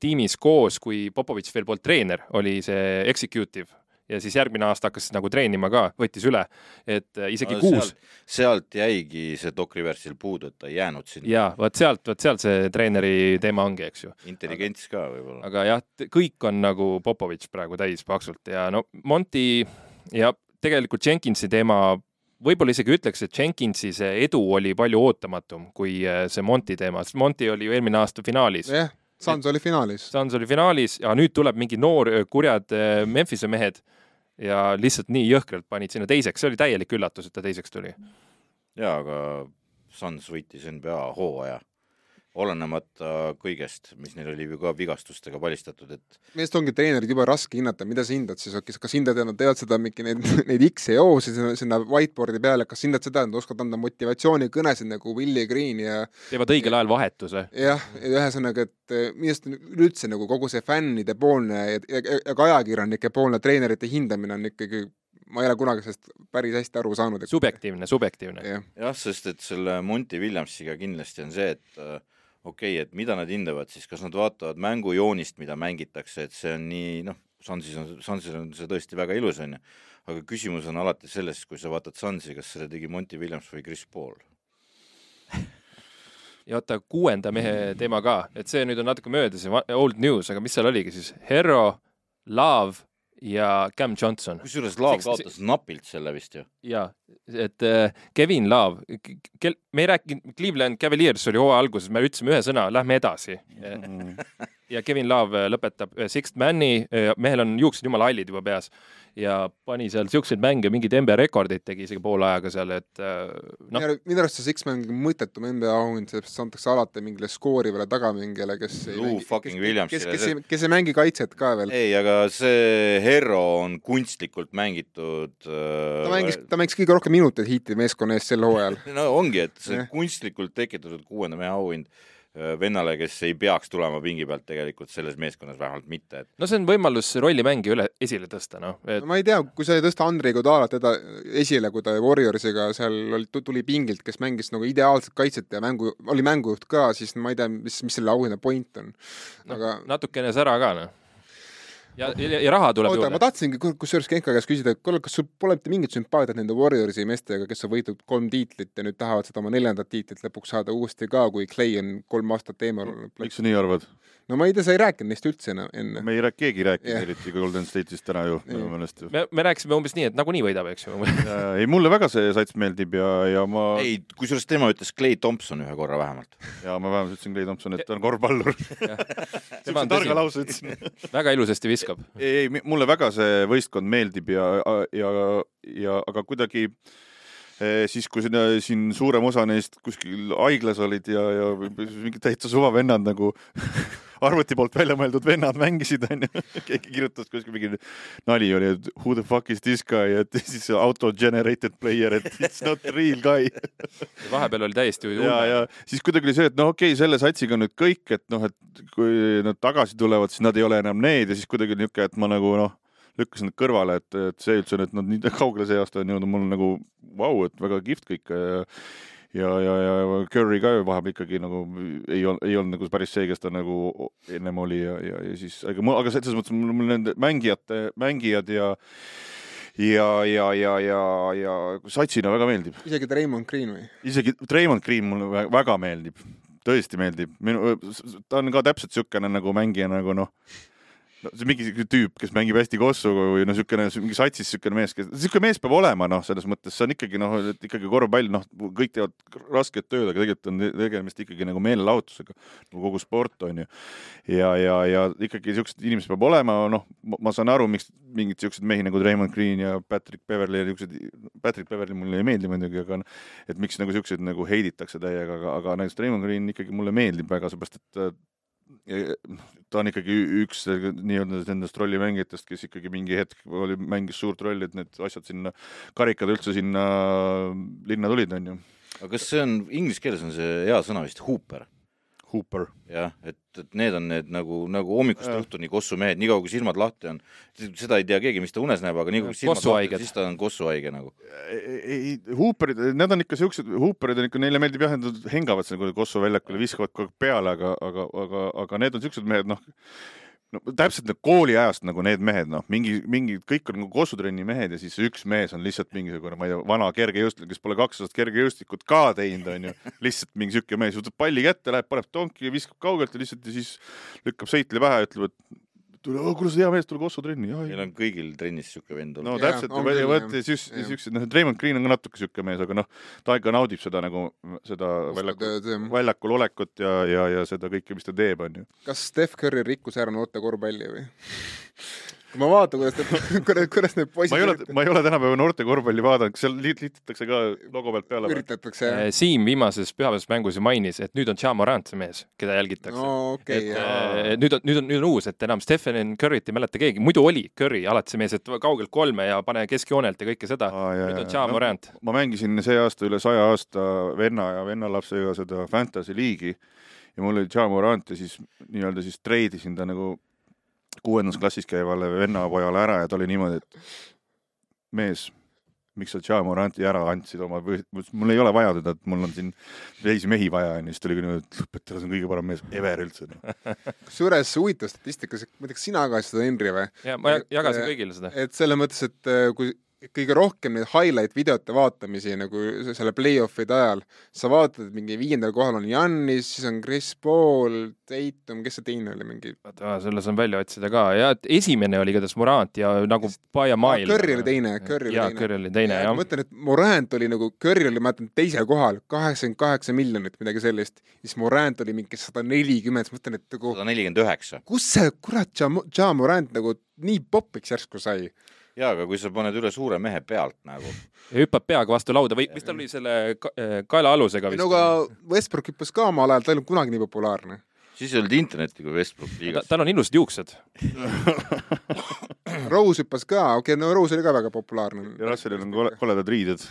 tiimis koos, kui Popovitš veel polnud treener, oli see executive ja siis järgmine aasta hakkas nagu treenima ka, võttis üle, et äh, isegi kuus. sealt jäigi see Doc Riversil puudu, et ta ei jäänud sinna. ja vot sealt, vot sealt see treeneri teema ongi, eks ju. intelligents ka võib-olla. aga jah, kõik on nagu Popovitš praegu täis paksult ja no Monty ja tegelikult Jenkinsi teema, võib-olla isegi ütleks, et Jenkinsi see edu oli palju ootamatum kui äh, see Monty teema, sest Monty oli ju eelmine aasta finaalis. jah, Suns oli finaalis. Suns oli finaalis ja nüüd tuleb mingi noor kurjad äh, Memphise mehed ja lihtsalt nii jõhkralt panid sinna teiseks, see oli täielik üllatus, et ta teiseks tuli. jaa, aga Suns võitis NBA hooaja, olenemata kõigest, mis neil oli ju ka vigastustega palistatud, et minu meelest ongi treenerid jube raske hinnata, mida sa hindad siis, kas, hindad, et nad teevad seda mingi neid, neid X-e ja O-sid sinna, sinna whiteboard'i peale, kas hindad seda, et nad oskavad anda motivatsioonikõnesid nagu Willie Green ja teevad õigel ajal vahetuse. jah, ühesõnaga, et eh, minu arust on üleüldse nagu kogu see fännide poolne ja, ja, ja ka ajakirjanike poolne treenerite hindamine on ikkagi, ma ei ole kunagi sellest päris hästi aru saanud. subjektiivne, subjektiivne. jah, jah, sest et selle Monty Williamsiga kindlasti on see, et äh, okei okay,, et mida nad hindavad siis, kas nad vaatavad mängujoonist, mida mängitakse, et see on nii noh, Sunsis on, Sunsis on see tõesti väga ilus, onju, aga küsimus on alati selles, kui sa vaatad Sunsi, kas selle tegi Monty Williams või Chris Paul. ja oota, kuuenda mehe teema ka, et see nüüd on natuke mööda, see va- old news, aga mis seal oligi siis? Hero, Love ja Cam Johnson kusjuures Laav kaotas napilt selle vist ju. ja et äh, Kevin Love, kel-, me ei rääkinud, Cleveland Cavaliers oli hooaja alguses, me ütlesime ühe sõna, lähme edasi. ja Kevin Love äh, lõpetab äh, Sixth Man'i, mehel on juuksed jumala hallid juba peas ja pani seal siukseid mänge, mingeid NBA rekordeid tegi isegi poole ajaga seal, et äh, noh, minu arust see Six-Man on mõttetum NBA auhind, sellepärast antakse alati mingile skoorivale tagamängijale, kes ei Lou fucking Williamsile, kes, kes, see- kes, kes ei mängi kaitset ka veel. ei, aga see Hero on kunstlikult mängitud äh, ta mängis, ta mängis kõige rohkem minuteid Heati meeskonna eest sel hooajal. no ongi, et see on kunstlikult tekitatud kuuenda mehe auhind vennale, kes ei peaks tulema pingi pealt tegelikult selles meeskonnas vähemalt mitte, et no see on võimalus rollimänge üle, esile tõsta, noh, et ma ei tea, kui sa ei tõsta Andrei Kodalat teda esile, kui ta Warriorsiga seal oli, tuli pingilt, kes mängis nagu ideaalset kaitset ja mängu, oli mängujuht ka, siis ma ei tea, mis, mis selle auhinna point on. aga natukene sära ka, noh. ja, ja, ja raha tuleb oota, ma tahtsingi ku- kusjuures Genka käest küsida, et kuule, kas sul pole mitte mingit sümpaatiat nende Warriorsi meestega, kes on võitnud kolm tiitlit ja nüüd tahavad seda oma neljandat tiitlit lõpuks saada uuesti ka, kui Clay on kolm aastat eemal olnud? miks sa nii arvad? no ma ei tea, sa ei rääkinud neist üldse enam enne. me ei räägi, keegi ei rääkinud Jah. eriti Golden State'ist täna ju minu meelest ju. me, me rääkisime umbes nii, et nagunii võidab, eks ju. ei, mulle väga see sats meeldib ja, ja ma, ei, kusjuures tema ütles Clay Thompson ühe korra vähemalt. ja ma vähemalt ütlesin Clay Thompson, et ta on korvpallur. tema on targa lause ütlesin. väga ilusasti viskab. ei, mulle väga see võistkond meeldib ja, ja, ja aga kuidagi siis kui sinna, siin suurem osa neist kuskil haiglas olid ja, ja mingid täitsa suvavennad nagu arvuti poolt välja mõeldud vennad mängisid, onju. keegi kirjutas kuskil mingi nali oli, et who the fuck is this guy, et siis auto generated player, et it's not real guy vahepeal oli täiesti ja, ja siis kuidagi oli see, et noh, okei okay,, selle satsiga on nüüd kõik, et noh, et kui nad tagasi tulevad, siis nad ei ole enam need ja siis kuidagi niisugune, et ma nagu noh lükkasin nad kõrvale, et, et see üldse, et nad nii kaugele see aasta on jõudnud, mul nagu vau wow,, et väga kihvt kõik ja ja, ja, ja Curry ka ju vahepeal ikkagi nagu ei olnud, ei olnud nagu päris see, kes ta nagu ennem oli ja, ja, ja siis, aga mul, aga selles mõttes mul, mul nende mängijate, mängijad ja ja, ja, ja, ja, ja satsina väga meeldib. isegi Draymond Green või? isegi Draymond Green mulle väga meeldib, tõesti meeldib, minu, ta on ka täpselt niisugune nagu mängija nagu noh no see mingi siuke tüüp, kes mängib hästi kossu või noh, niisugune mingi satsis niisugune mees, kes, niisugune mees peab olema, noh, selles mõttes see on ikkagi noh, et ikkagi korvpall, noh, kõik teevad rasket tööd, aga tegelikult on tegemist ikkagi nagu meelelahutusega, nagu kogu sport on ju. ja, ja, ja ikkagi niisugused inimesed peab olema, noh, ma saan aru, miks mingid niisugused mehi nagu Raymond Green ja Patrick Beverly ja niisugused, Patrick Beverly mulle ei meeldi muidugi, aga noh, et miks nagu niisuguseid nagu heiditakse täiega, aga, aga näiteks Raymond Green ikkagi mulle meeldib väga, seepärast et ta on ikkagi üks nii-öelda nendest rollimängijatest, kes ikkagi mingi hetk oli, mängis suurt rolli, et need asjad sinna, karikad üldse sinna linna tulid, onju. aga kas see on, inglise keeles on see hea sõna vist, hooper? Hooper. jah, et, et need on need nagu, nagu hommikust õhtuni kossumehed, niikaua kui silmad lahti on, seda ei tea keegi, mis ta unes näeb, aga niikaua kui silmad lahti on, siis ta on kossuhaige nagu. ei, Hooperid, need on ikka siuksed, Hooperid on ikka, neile meeldib jah, nad hengavad seal Kossu väljakul ja viskavad kogu aeg peale, aga, aga, aga, aga need on siuksed mehed, noh no täpselt need kooliajast nagu need mehed, noh, mingi, mingi, kõik on nagu kossutrenni mehed ja siis üks mees on lihtsalt mingisugune, ma ei tea, vana kergejõustik, kes pole kaks aastat kergejõustikut ka teinud, onju. lihtsalt mingi siuke mees võtab palli kätte, läheb, paneb tonki, viskab kaugelt ja lihtsalt ja siis lükkab seitli pähe, ütleb, et tule, kuule sa hea mees, tule Kossu trenni. meil on kõigil trennis siuke vend olnud. no täpselt, vot siuksed, noh, Raymond Green on ka natuke siuke mees, aga noh, ta ikka naudib seda nagu, seda väljakul, väljakul olekut ja, ja, ja seda kõike, mis ta teeb, onju. kas Steph Curry rikkus ära noorte korvpalli või ma vaatan, kuidas need, kuidas, kuidas need poisid ma ei ole, ma ei ole tänapäeva noorte korvpalli vaadanud, kas seal liititakse ka logo pealt peale? üritatakse, jah. Äh, Siim viimases pühapäevases mängus ju mainis, et nüüd on Ja Morant see mees, keda jälgitakse. no okei okay,, jah. nüüd on, nüüd on, nüüd on uus, et enam Stephen Curry't ei mäleta keegi, muidu oli Curry alati see mees, et kaugelt kolme ja pane keskjoonelt ja kõike seda. nüüd on Ja no, Morant. ma mängisin see aasta üle saja aasta venna ja vennalapsega seda Fantasy liigi ja mul oli Ja Morant ja siis nii-öelda siis treidisin ta nagu kuuendas klassis käivale vennapojale ära ja ta oli niimoodi, et mees, miks sa Ja Moranti ära andsid oma, mul ei ole vaja teda, et mul on siin teisi mehi vaja onju, siis ta oli ka niimoodi, et lõpeta, see on kõige parem mees ever üldse kusjuures huvitav statistika, ma ei tea, kas sina jagasid seda, Henri või? ja ma jagasin kõigile seda. et selles mõttes, et äh, kui kõige rohkem neid highlight videote vaatamisi nagu selle play-off'ide ajal. sa vaatad, mingi viiendal kohal on Jannis, siis on Chris Paul, Tatum, kes see teine oli, mingi? oota, selle saan välja otsida ka ja et esimene oli igatahes Morant ja nagu Paia Mail. Curry oli teine, Curry oli teine. Curry oli teine, jah. ma mõtlen, et Morant oli nagu, Curry oli, ma mäletan, teisel kohal, kaheksakümmend kaheksa miljonit, midagi sellist. siis Morant oli mingi sada nelikümmend, siis mõtlen, et nagu sada nelikümmend üheksa. kus see kurat Ja, Ja Morant nagu nii popiks järsku sai? Jaa, aga kui sa paned üle suure mehe pealt nagu. ja hüppab peaga vastu lauda või mis tal oli selle ka, eh, kaelaalusega vist? no aga Westbrook hüppas ka omal ajal, ta ei olnud kunagi nii populaarne. siis ei olnud internetti, kui Westbrook liigas ta,. tal on ilusad juuksed Rose hüppas ka, okei okay,, no Rose oli ka väga populaarne. ja Russellil on kole, koledad riided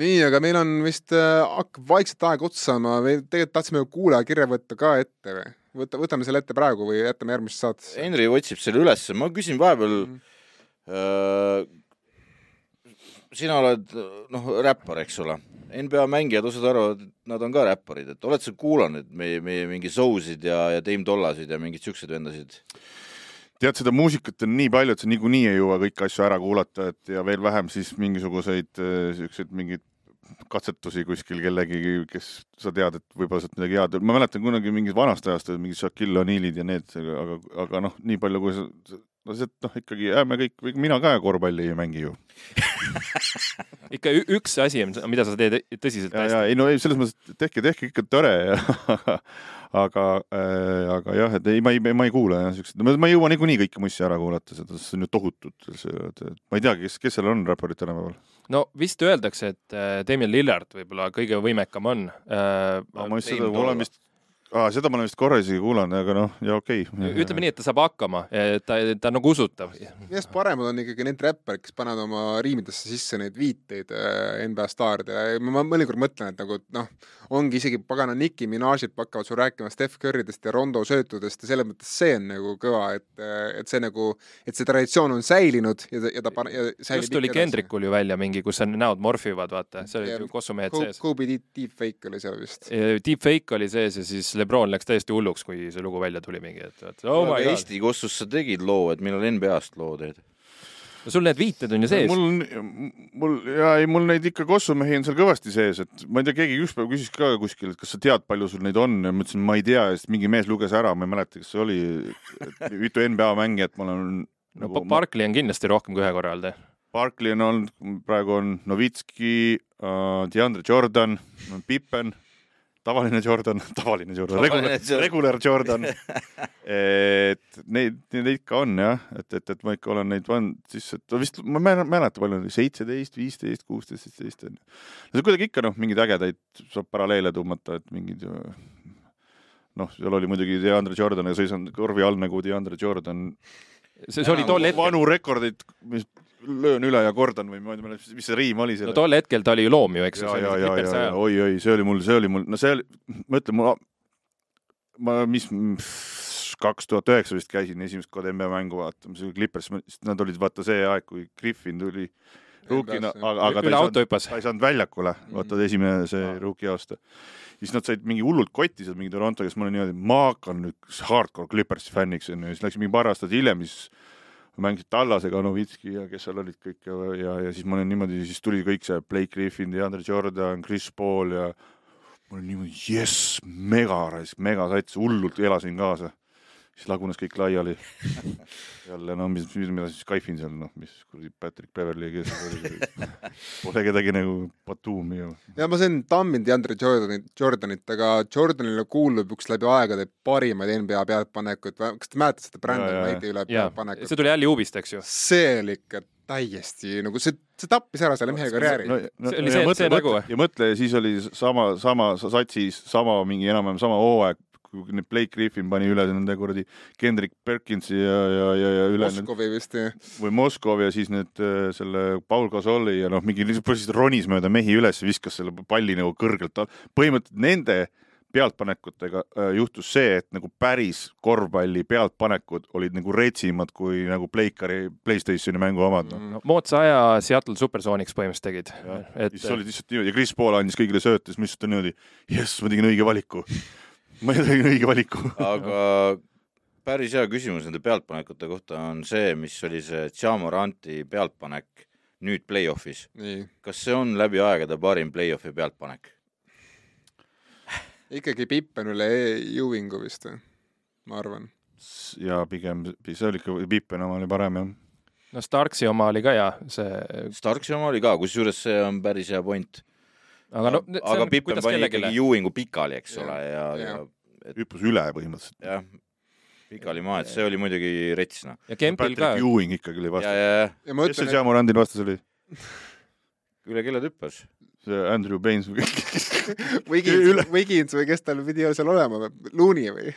nii, aga meil on vist äh,, hakkab vaikselt aeg otsa saama, me tegelikult tahtsime kuulajakirja võtta ka ette või? Võta, võtame selle ette praegu või jätame järgmisse saatesse? Henri otsib selle ülesse, ma küsin vahepeal mm. äh,. sina oled noh, räppar, eks ole. NBA mängijad, osad arvavad, et nad on ka räpparid, et oled sa kuulanud meie, meie mingi Zousid ja, ja Dame Dollasid ja mingeid siukseid vendasid? tead, seda muusikat on nii palju, et sa niikuinii ei jõua kõiki asju ära kuulata, et ja veel vähem siis mingisuguseid siukseid mingeid katsetusi kuskil kellegi, kes sa tead, et võib-olla sealt midagi head, ma mäletan kunagi mingist vanast ajast, mingid Shaquille O'Nealid ja need, aga, aga noh, nii palju kui sa, no see, noh, ikkagi jääme kõik, mina ka korvpalli ei mängi ju ikka üks asi mida sa teed tõsiselt hästi. ei no ei, selles mõttes, tehke, tehke ikka tore ja aga äh,, aga jah, et ei, ma ei, ma ei kuula jah siukseid, ma ei jõua niikuinii kõiki mussi ära kuulata, seda, see on ju tohutult, ma ei teagi, kes, kes seal on räpparid tänapäeval no vist öeldakse, et äh, Damien Lillard võib-olla kõige võimekam on äh,. ma just seda, olen vist ah,, seda ma olen vist korra isegi kuulanud, aga noh, ja okei okay.. ütleme nii, et ta saab hakkama, ta, ta on nagu usutav. millest paremad on ikkagi need räpparid, kes panevad oma riimidesse sisse neid viiteid äh, NBA staaridele, ma mõnikord mõtlen, et nagu noh, ongi isegi pagana Nicki Minajid hakkavad sul rääkima Steph Currydest ja Rondo söötudest ja selles mõttes see on nagu kõva, et, et see nagu, et see traditsioon on säilinud ja ta, ja ta pane-. just tuli Kendrickul ju välja mingi, kus on näod morfivad, vaata, see olid ju kossumehed sees. Kobe Deepfake oli seal vist. Deepfake oli sees ja siis Lebron läks täiesti hulluks, kui see lugu välja tuli mingi, et, et oh my god. Eesti kossus sa tegid loo, et millal NBA-st loo teed? no sul need viited on ju sees. mul, mul ja ei, mul neid ikka kossumehi on seal kõvasti sees, et ma ei tea, keegi ükspäev küsis ka kuskil, et kas sa tead, palju sul neid on ja ma ütlesin, ma ei tea ja siis mingi mees luges ära, ma ei mäleta, kas see oli, mitu NBA mängijat ma olen no nagu, Barkley on kindlasti rohkem kui ühe korra olnud, jah? Barkley on olnud, praegu on Novitski uh,, DeAndre Jordan, Pippen tavaline Jordan, tavaline Jordan, regular, regular Jordan et neid, neid ikka on jah, et, et, et ma ikka olen neid pannud sisse, et vist ma ei mäleta, palju oli, seitseteist, viisteist, kuusteist, seitseteist on ju. no kuidagi ikka noh, mingeid ägedaid saab paralleele tõmmata, et mingid noh, seal oli muidugi DeAndre Jordan ja seisan korvi all nagu DeAndre Jordan. see, see oli tol hetkel. vanu rekordeid, mis löön üle ja kordan või ma ei mäleta, mis see riim oli selle. no tol hetkel ta oli ju loom ju, eks ju. ja, ja, ja, ja oi, oi, see oli mul, see oli mul, no see oli, ma ütlen, mul, ma, mis kaks tuhat üheksa vist käisin esimest korda NBA mängu vaatamas, Clippers, nad olid vaata see aeg, kui Griffin tuli ruukina, aga, aga ta ei, saanud, ta ei saanud väljakule, vaata mhm. esimene see ruuki aasta. siis nad said mingi hullult kotti seal mingi Toronto, kes ma olin niimoodi, ma hakkan nüüd hardcore Clippersi fänniks onju, siis läks mingi paar aastat hiljem, siis mängisid Tallasega, Novitski ja kes seal olid kõik ja, ja, ja siis ma olin niimoodi, siis tuli kõik see Blake Griffin, DeAndre Jordan, Chris Paul ja ma olin niimoodi jess, mega, mega sats, hullult elasin kaasa siis lagunes kõik laiali jälle no mis, mis, mida siis kaifin seal, noh, mis kuradi Patrick Beverly, kes oli, pole kedagi nagu Batumi ju. ja ma sain tamminud Andre Jordanit, Jordanit, aga Jordanile kuulub üks läbi aegade parimaid NBA pealtpanekuid, kas te mäletate seda Brandon Knighti üle pealtpanekut? see tuli jälle Uubist, eks ju? see oli ikka täiesti nagu see, see tappis ära selle mehe karjääri no,. No, see oli see, see nagu või? ja mõtle, siis oli sama, sama satsis, sama mingi enam-vähem sama hooaeg kui need Blake Griffin pani üle nende kuradi Kendrick Perkinsi ja, ja, ja, ja üle Moskovi vist, jah. või Moskov ja siis need äh, selle Paul Gasoli ja noh, mingi lihtsalt ronis mööda mehi üles, viskas selle palli nagu kõrgelt põhimõtteliselt nende pealtpanekutega äh, juhtus see, et nagu päris korvpalli pealtpanekud olid nagu retsimad kui nagu Pleikari Playstationi mängu omad no.. no moodsa aja Seattle Supersooniks põhimõtteliselt tegid. et siis olid lihtsalt niimoodi ja Chris Paul andis kõigile sööte, siis ma lihtsalt niimoodi, jess, ma tegin õige valiku ma tegin õige valiku aga päris hea küsimus nende pealtpanekute kohta on see, mis oli see Jamoranti pealtpanek nüüd play-off'is. kas see on läbi aegade parim play-off'i pealtpanek? ikkagi Pippen üle Ewingu vist või, ma arvan. ja pigem, see oli ikka, Pippen oma oli parem jah. no Starksi oma oli ka hea, see. Starksi oma oli ka, kusjuures see on päris hea point aga no aga Pippen pani ikkagi Ewingu pikali, eks ole, ja, ja, ja et... hüppas üle põhimõtteliselt. jah, pikali maa, et see oli muidugi rets, noh. ja Kempil ka. Ewing ikkagi oli vastu. kes see Jamorandil vastas oli? üle kelle ta hüppas? see Andrew Baines või Wiggins, Wiggins või kes tal pidi seal olema, Looney või?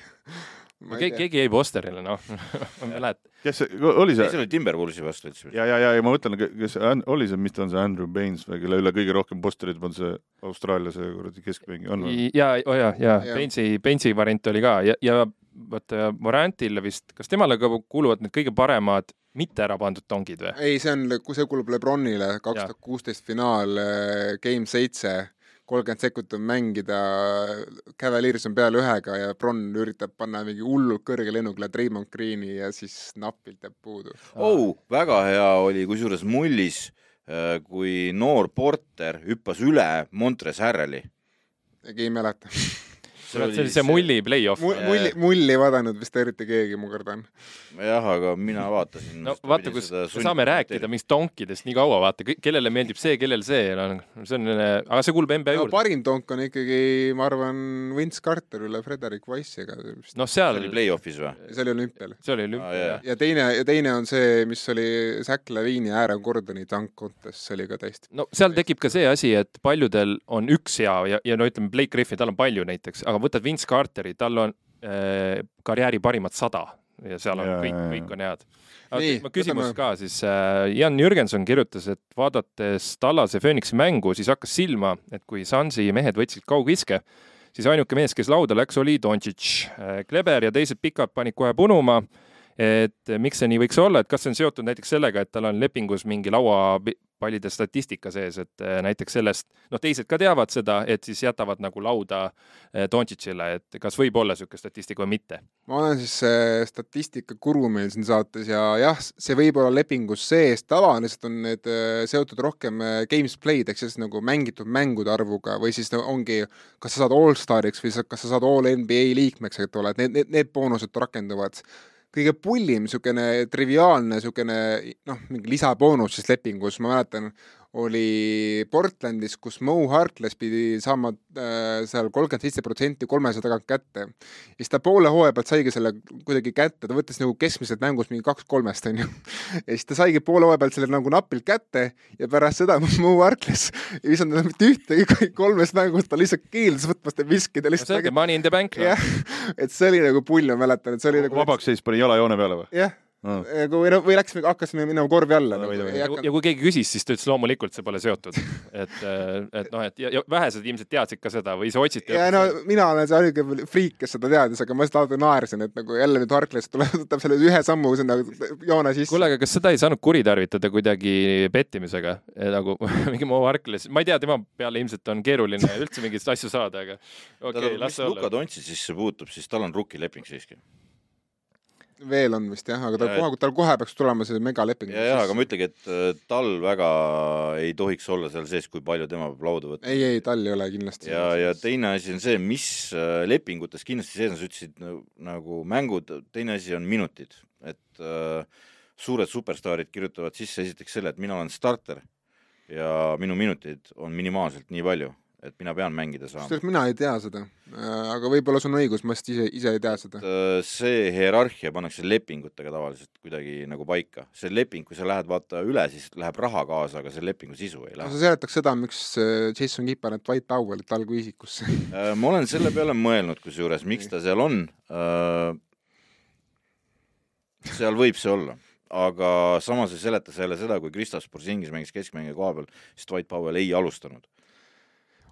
Keegi, keegi jäi posterile, noh ma ei mäleta. kes see, oli see? see oli Timberwolvesi vastu üldse. ja, ja, ja, ja ma mõtlen, kes oli see, mis ta on, see Andrew Baines või kelle üle kõige rohkem posterid on see Austraalia see kuradi keskmängija on või? ja, oo oh ja, ja, ja. Bainesi, Bainesi variant oli ka ja, ja vaata Morantile vist, kas temale ka kuuluvad need kõige paremad mitte ära pandud tongid või? ei, see on, see kuulub Lebronile, kaks tuhat kuusteist finaal, eh, game seitse kolmkümmend sekundit on mängida, Cavaliers on peal ühega ja Bron üritab panna mingi hullult kõrge lennuga Raymond Greeni ja siis napilt jääb puudu. oh, väga hea oli kusjuures mullis, äh, kui noor Porter hüppas üle Montres Harreli. keegi ei mäleta see oli see mulli play-off. mulli, mulli ei vaadanud vist eriti keegi, ma kardan. jah, aga mina vaatasin. no vaata, kus me saame rääkida mingist donkidest nii kaua, vaata, kellele meeldib see, kellel see, no see on, aga see kuulub NBA no juurde. parim tonk on ikkagi, ma arvan, Vince Carter üle Frederick Wise'iga, noh, see seal oli, play-off'is või? see oli olümpial. see oli Aa, olümpia jaa. jah. ja teine, ja teine on see, mis oli Zack Lavine'i ja Aaron Gordoni tank contest, see oli ka täiesti. no seal tekib ka see asi, et paljudel on üks hea ja, ja no ütleme, Blake Griffin, tal on palju näiteks, aga võtad Vince Carteri, tal on äh, karjääri parimad sada ja seal on Jaa, kõik kõik on head. Nii, aga küsimus võtame- ka siis äh,, Jan Jürgenson kirjutas, et vaadates Tallase Phoenixi mängu, siis hakkas silma, et kui Sunsi mehed võtsid kaugviske, siis ainuke mees, kes lauda läks, oli Doncic. Kleber ja teised pikad panid kohe punuma, et miks see nii võiks olla, et kas see on seotud näiteks sellega, et tal on lepingus mingi lauapallide statistika sees, et äh, näiteks sellest, noh, teised ka teavad seda, et siis jätavad nagu lauda äh, Doncicile, et kas võib olla niisugune statistika või mitte? ma olen siis see statistikakuru meil siin saates ja jah, see võib olla lepingus sees, tavaliselt on need äh, seotud rohkem äh, games played ehk siis nagu mängitud mängude arvuga või siis ongi, kas sa saad allstariks või kas sa saad all NBA liikmeks, et ole, et need, need, need boonused rakenduvad kõige pullim niisugune triviaalne niisugune noh, mingi lisaboonus siis lepingus, ma mäletan, oli Portlandis, kus Mo Harkless pidi saama äh, seal kolmkümmend seitse protsenti kolmesaja tagant kätte. ja siis ta poole hooaja pealt saigi selle kuidagi kätte, ta võttis nagu keskmiselt mängus mingi kaks kolmest, onju. ja siis ta saigi poole hooaja pealt selle nagu napilt kätte ja pärast seda Mo Harkless ei visanud enam mitte ühtegi kolmest mängust, ta lihtsalt keeldus võtmast ja viskida no lihtsalt see ongi money in the bank, noh. jah, et see oli nagu pull, ma mäletan, et see oli nagu vabaks seis pani jala joone peale või? jah, või noh, või läks, hakkasime minema korvi alla No, nagu, ei ja kui keegi küsis, siis ta ütles loomulikult see pole seotud, et, et noh, et ja, ja vähesed ilmselt teadsid ka seda või siis otsiti. ja no mina olen see ainuke friik, kes seda teadis, aga ma lihtsalt alati naersin, et nagu jälle nüüd Harkless tuleb, võtab selle ühe sammu sinna joone sisse. kuule, aga kas seda ei saanud kuritarvitada kuidagi pettimisega, nagu mingi Mo Harkless, ma ei tea, tema peale ilmselt on keeruline üldse mingeid asju saada, aga okei okay,, las mis see Luka olla. Dontšitsisse puutub, siis tal on rukkileping siiski. Veel on vist jah, aga tal kohe, tal kohe peaks tulema see megaleping. ja, ja aga ma ütlengi, et äh, tal väga ei tohiks olla seal sees, kui palju tema peab lauda võtma. ei, ei tal ei ole kindlasti. ja, ja teine asi on see, mis äh, lepingutes kindlasti sees on, sa ütlesid nagu, nagu mängud, teine asi on minutid, et äh, suured superstaarid kirjutavad sisse esiteks selle, et mina olen starter ja minu minutid on minimaalselt nii palju, et mina pean mängida saama. mina ei tea seda, aga võib-olla sul on õigus, ma lihtsalt ise, ise ei tea seda. Äh, see hierarhia pannakse lepingutega tavaliselt kuidagi nagu paika. see leping, kui sa lähed vaata üle, siis läheb raha kaasa, aga see lepingu sisu ei lähe sa. seletaks seda, miks äh, Jason paneb Dwight Powellit alguisikusse. Äh, ma olen selle peale mõelnud, kusjuures, miks ta seal on. seal võib see olla, aga samas ei seleta see jälle seda, kui Kristaps Porzingis mängis keskmängija koha peal, siis Dwight Powell ei alustanud.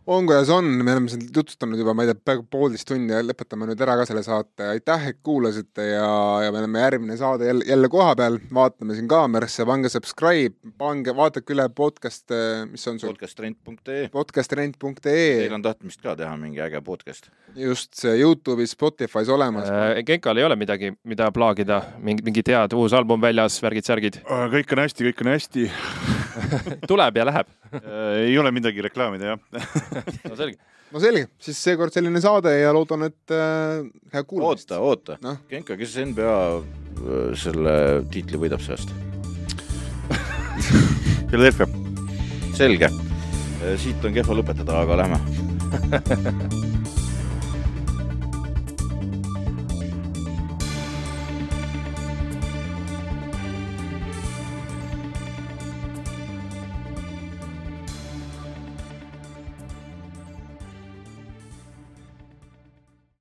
On kuidas on, me oleme siin jutustanud juba, ma ei tea, peaaegu poolteist tundi ja lõpetame nüüd ära ka selle saate, aitäh, et kuulasite ja, ja me oleme järgmine saade jälle, jälle kohapeal, vaatame siin kaamerasse, pange subscribe, pange, vaadake üle podcast, mis on sul, podcasttrend.ee, podcastrent.ee teil on tahtmist ka teha mingi äge podcast. just see Youtube'is, Spotify's olemas. Äh,. Genkal ei ole midagi, mida plaagida, mingi, mingid head, uus album väljas, värgid-särgid, kõik on hästi, kõik on hästi. tuleb ja läheb. ei ole midagi reklaamida, jah. no selge. no selge, siis seekord selline saade ja loodan, et äh, head kuulamist oota,. oota Noh. Genka, kes NBA äh, selle tiitli võidab see aasta? Philadelphia. selge, siit on kehva lõpetada, aga lähme.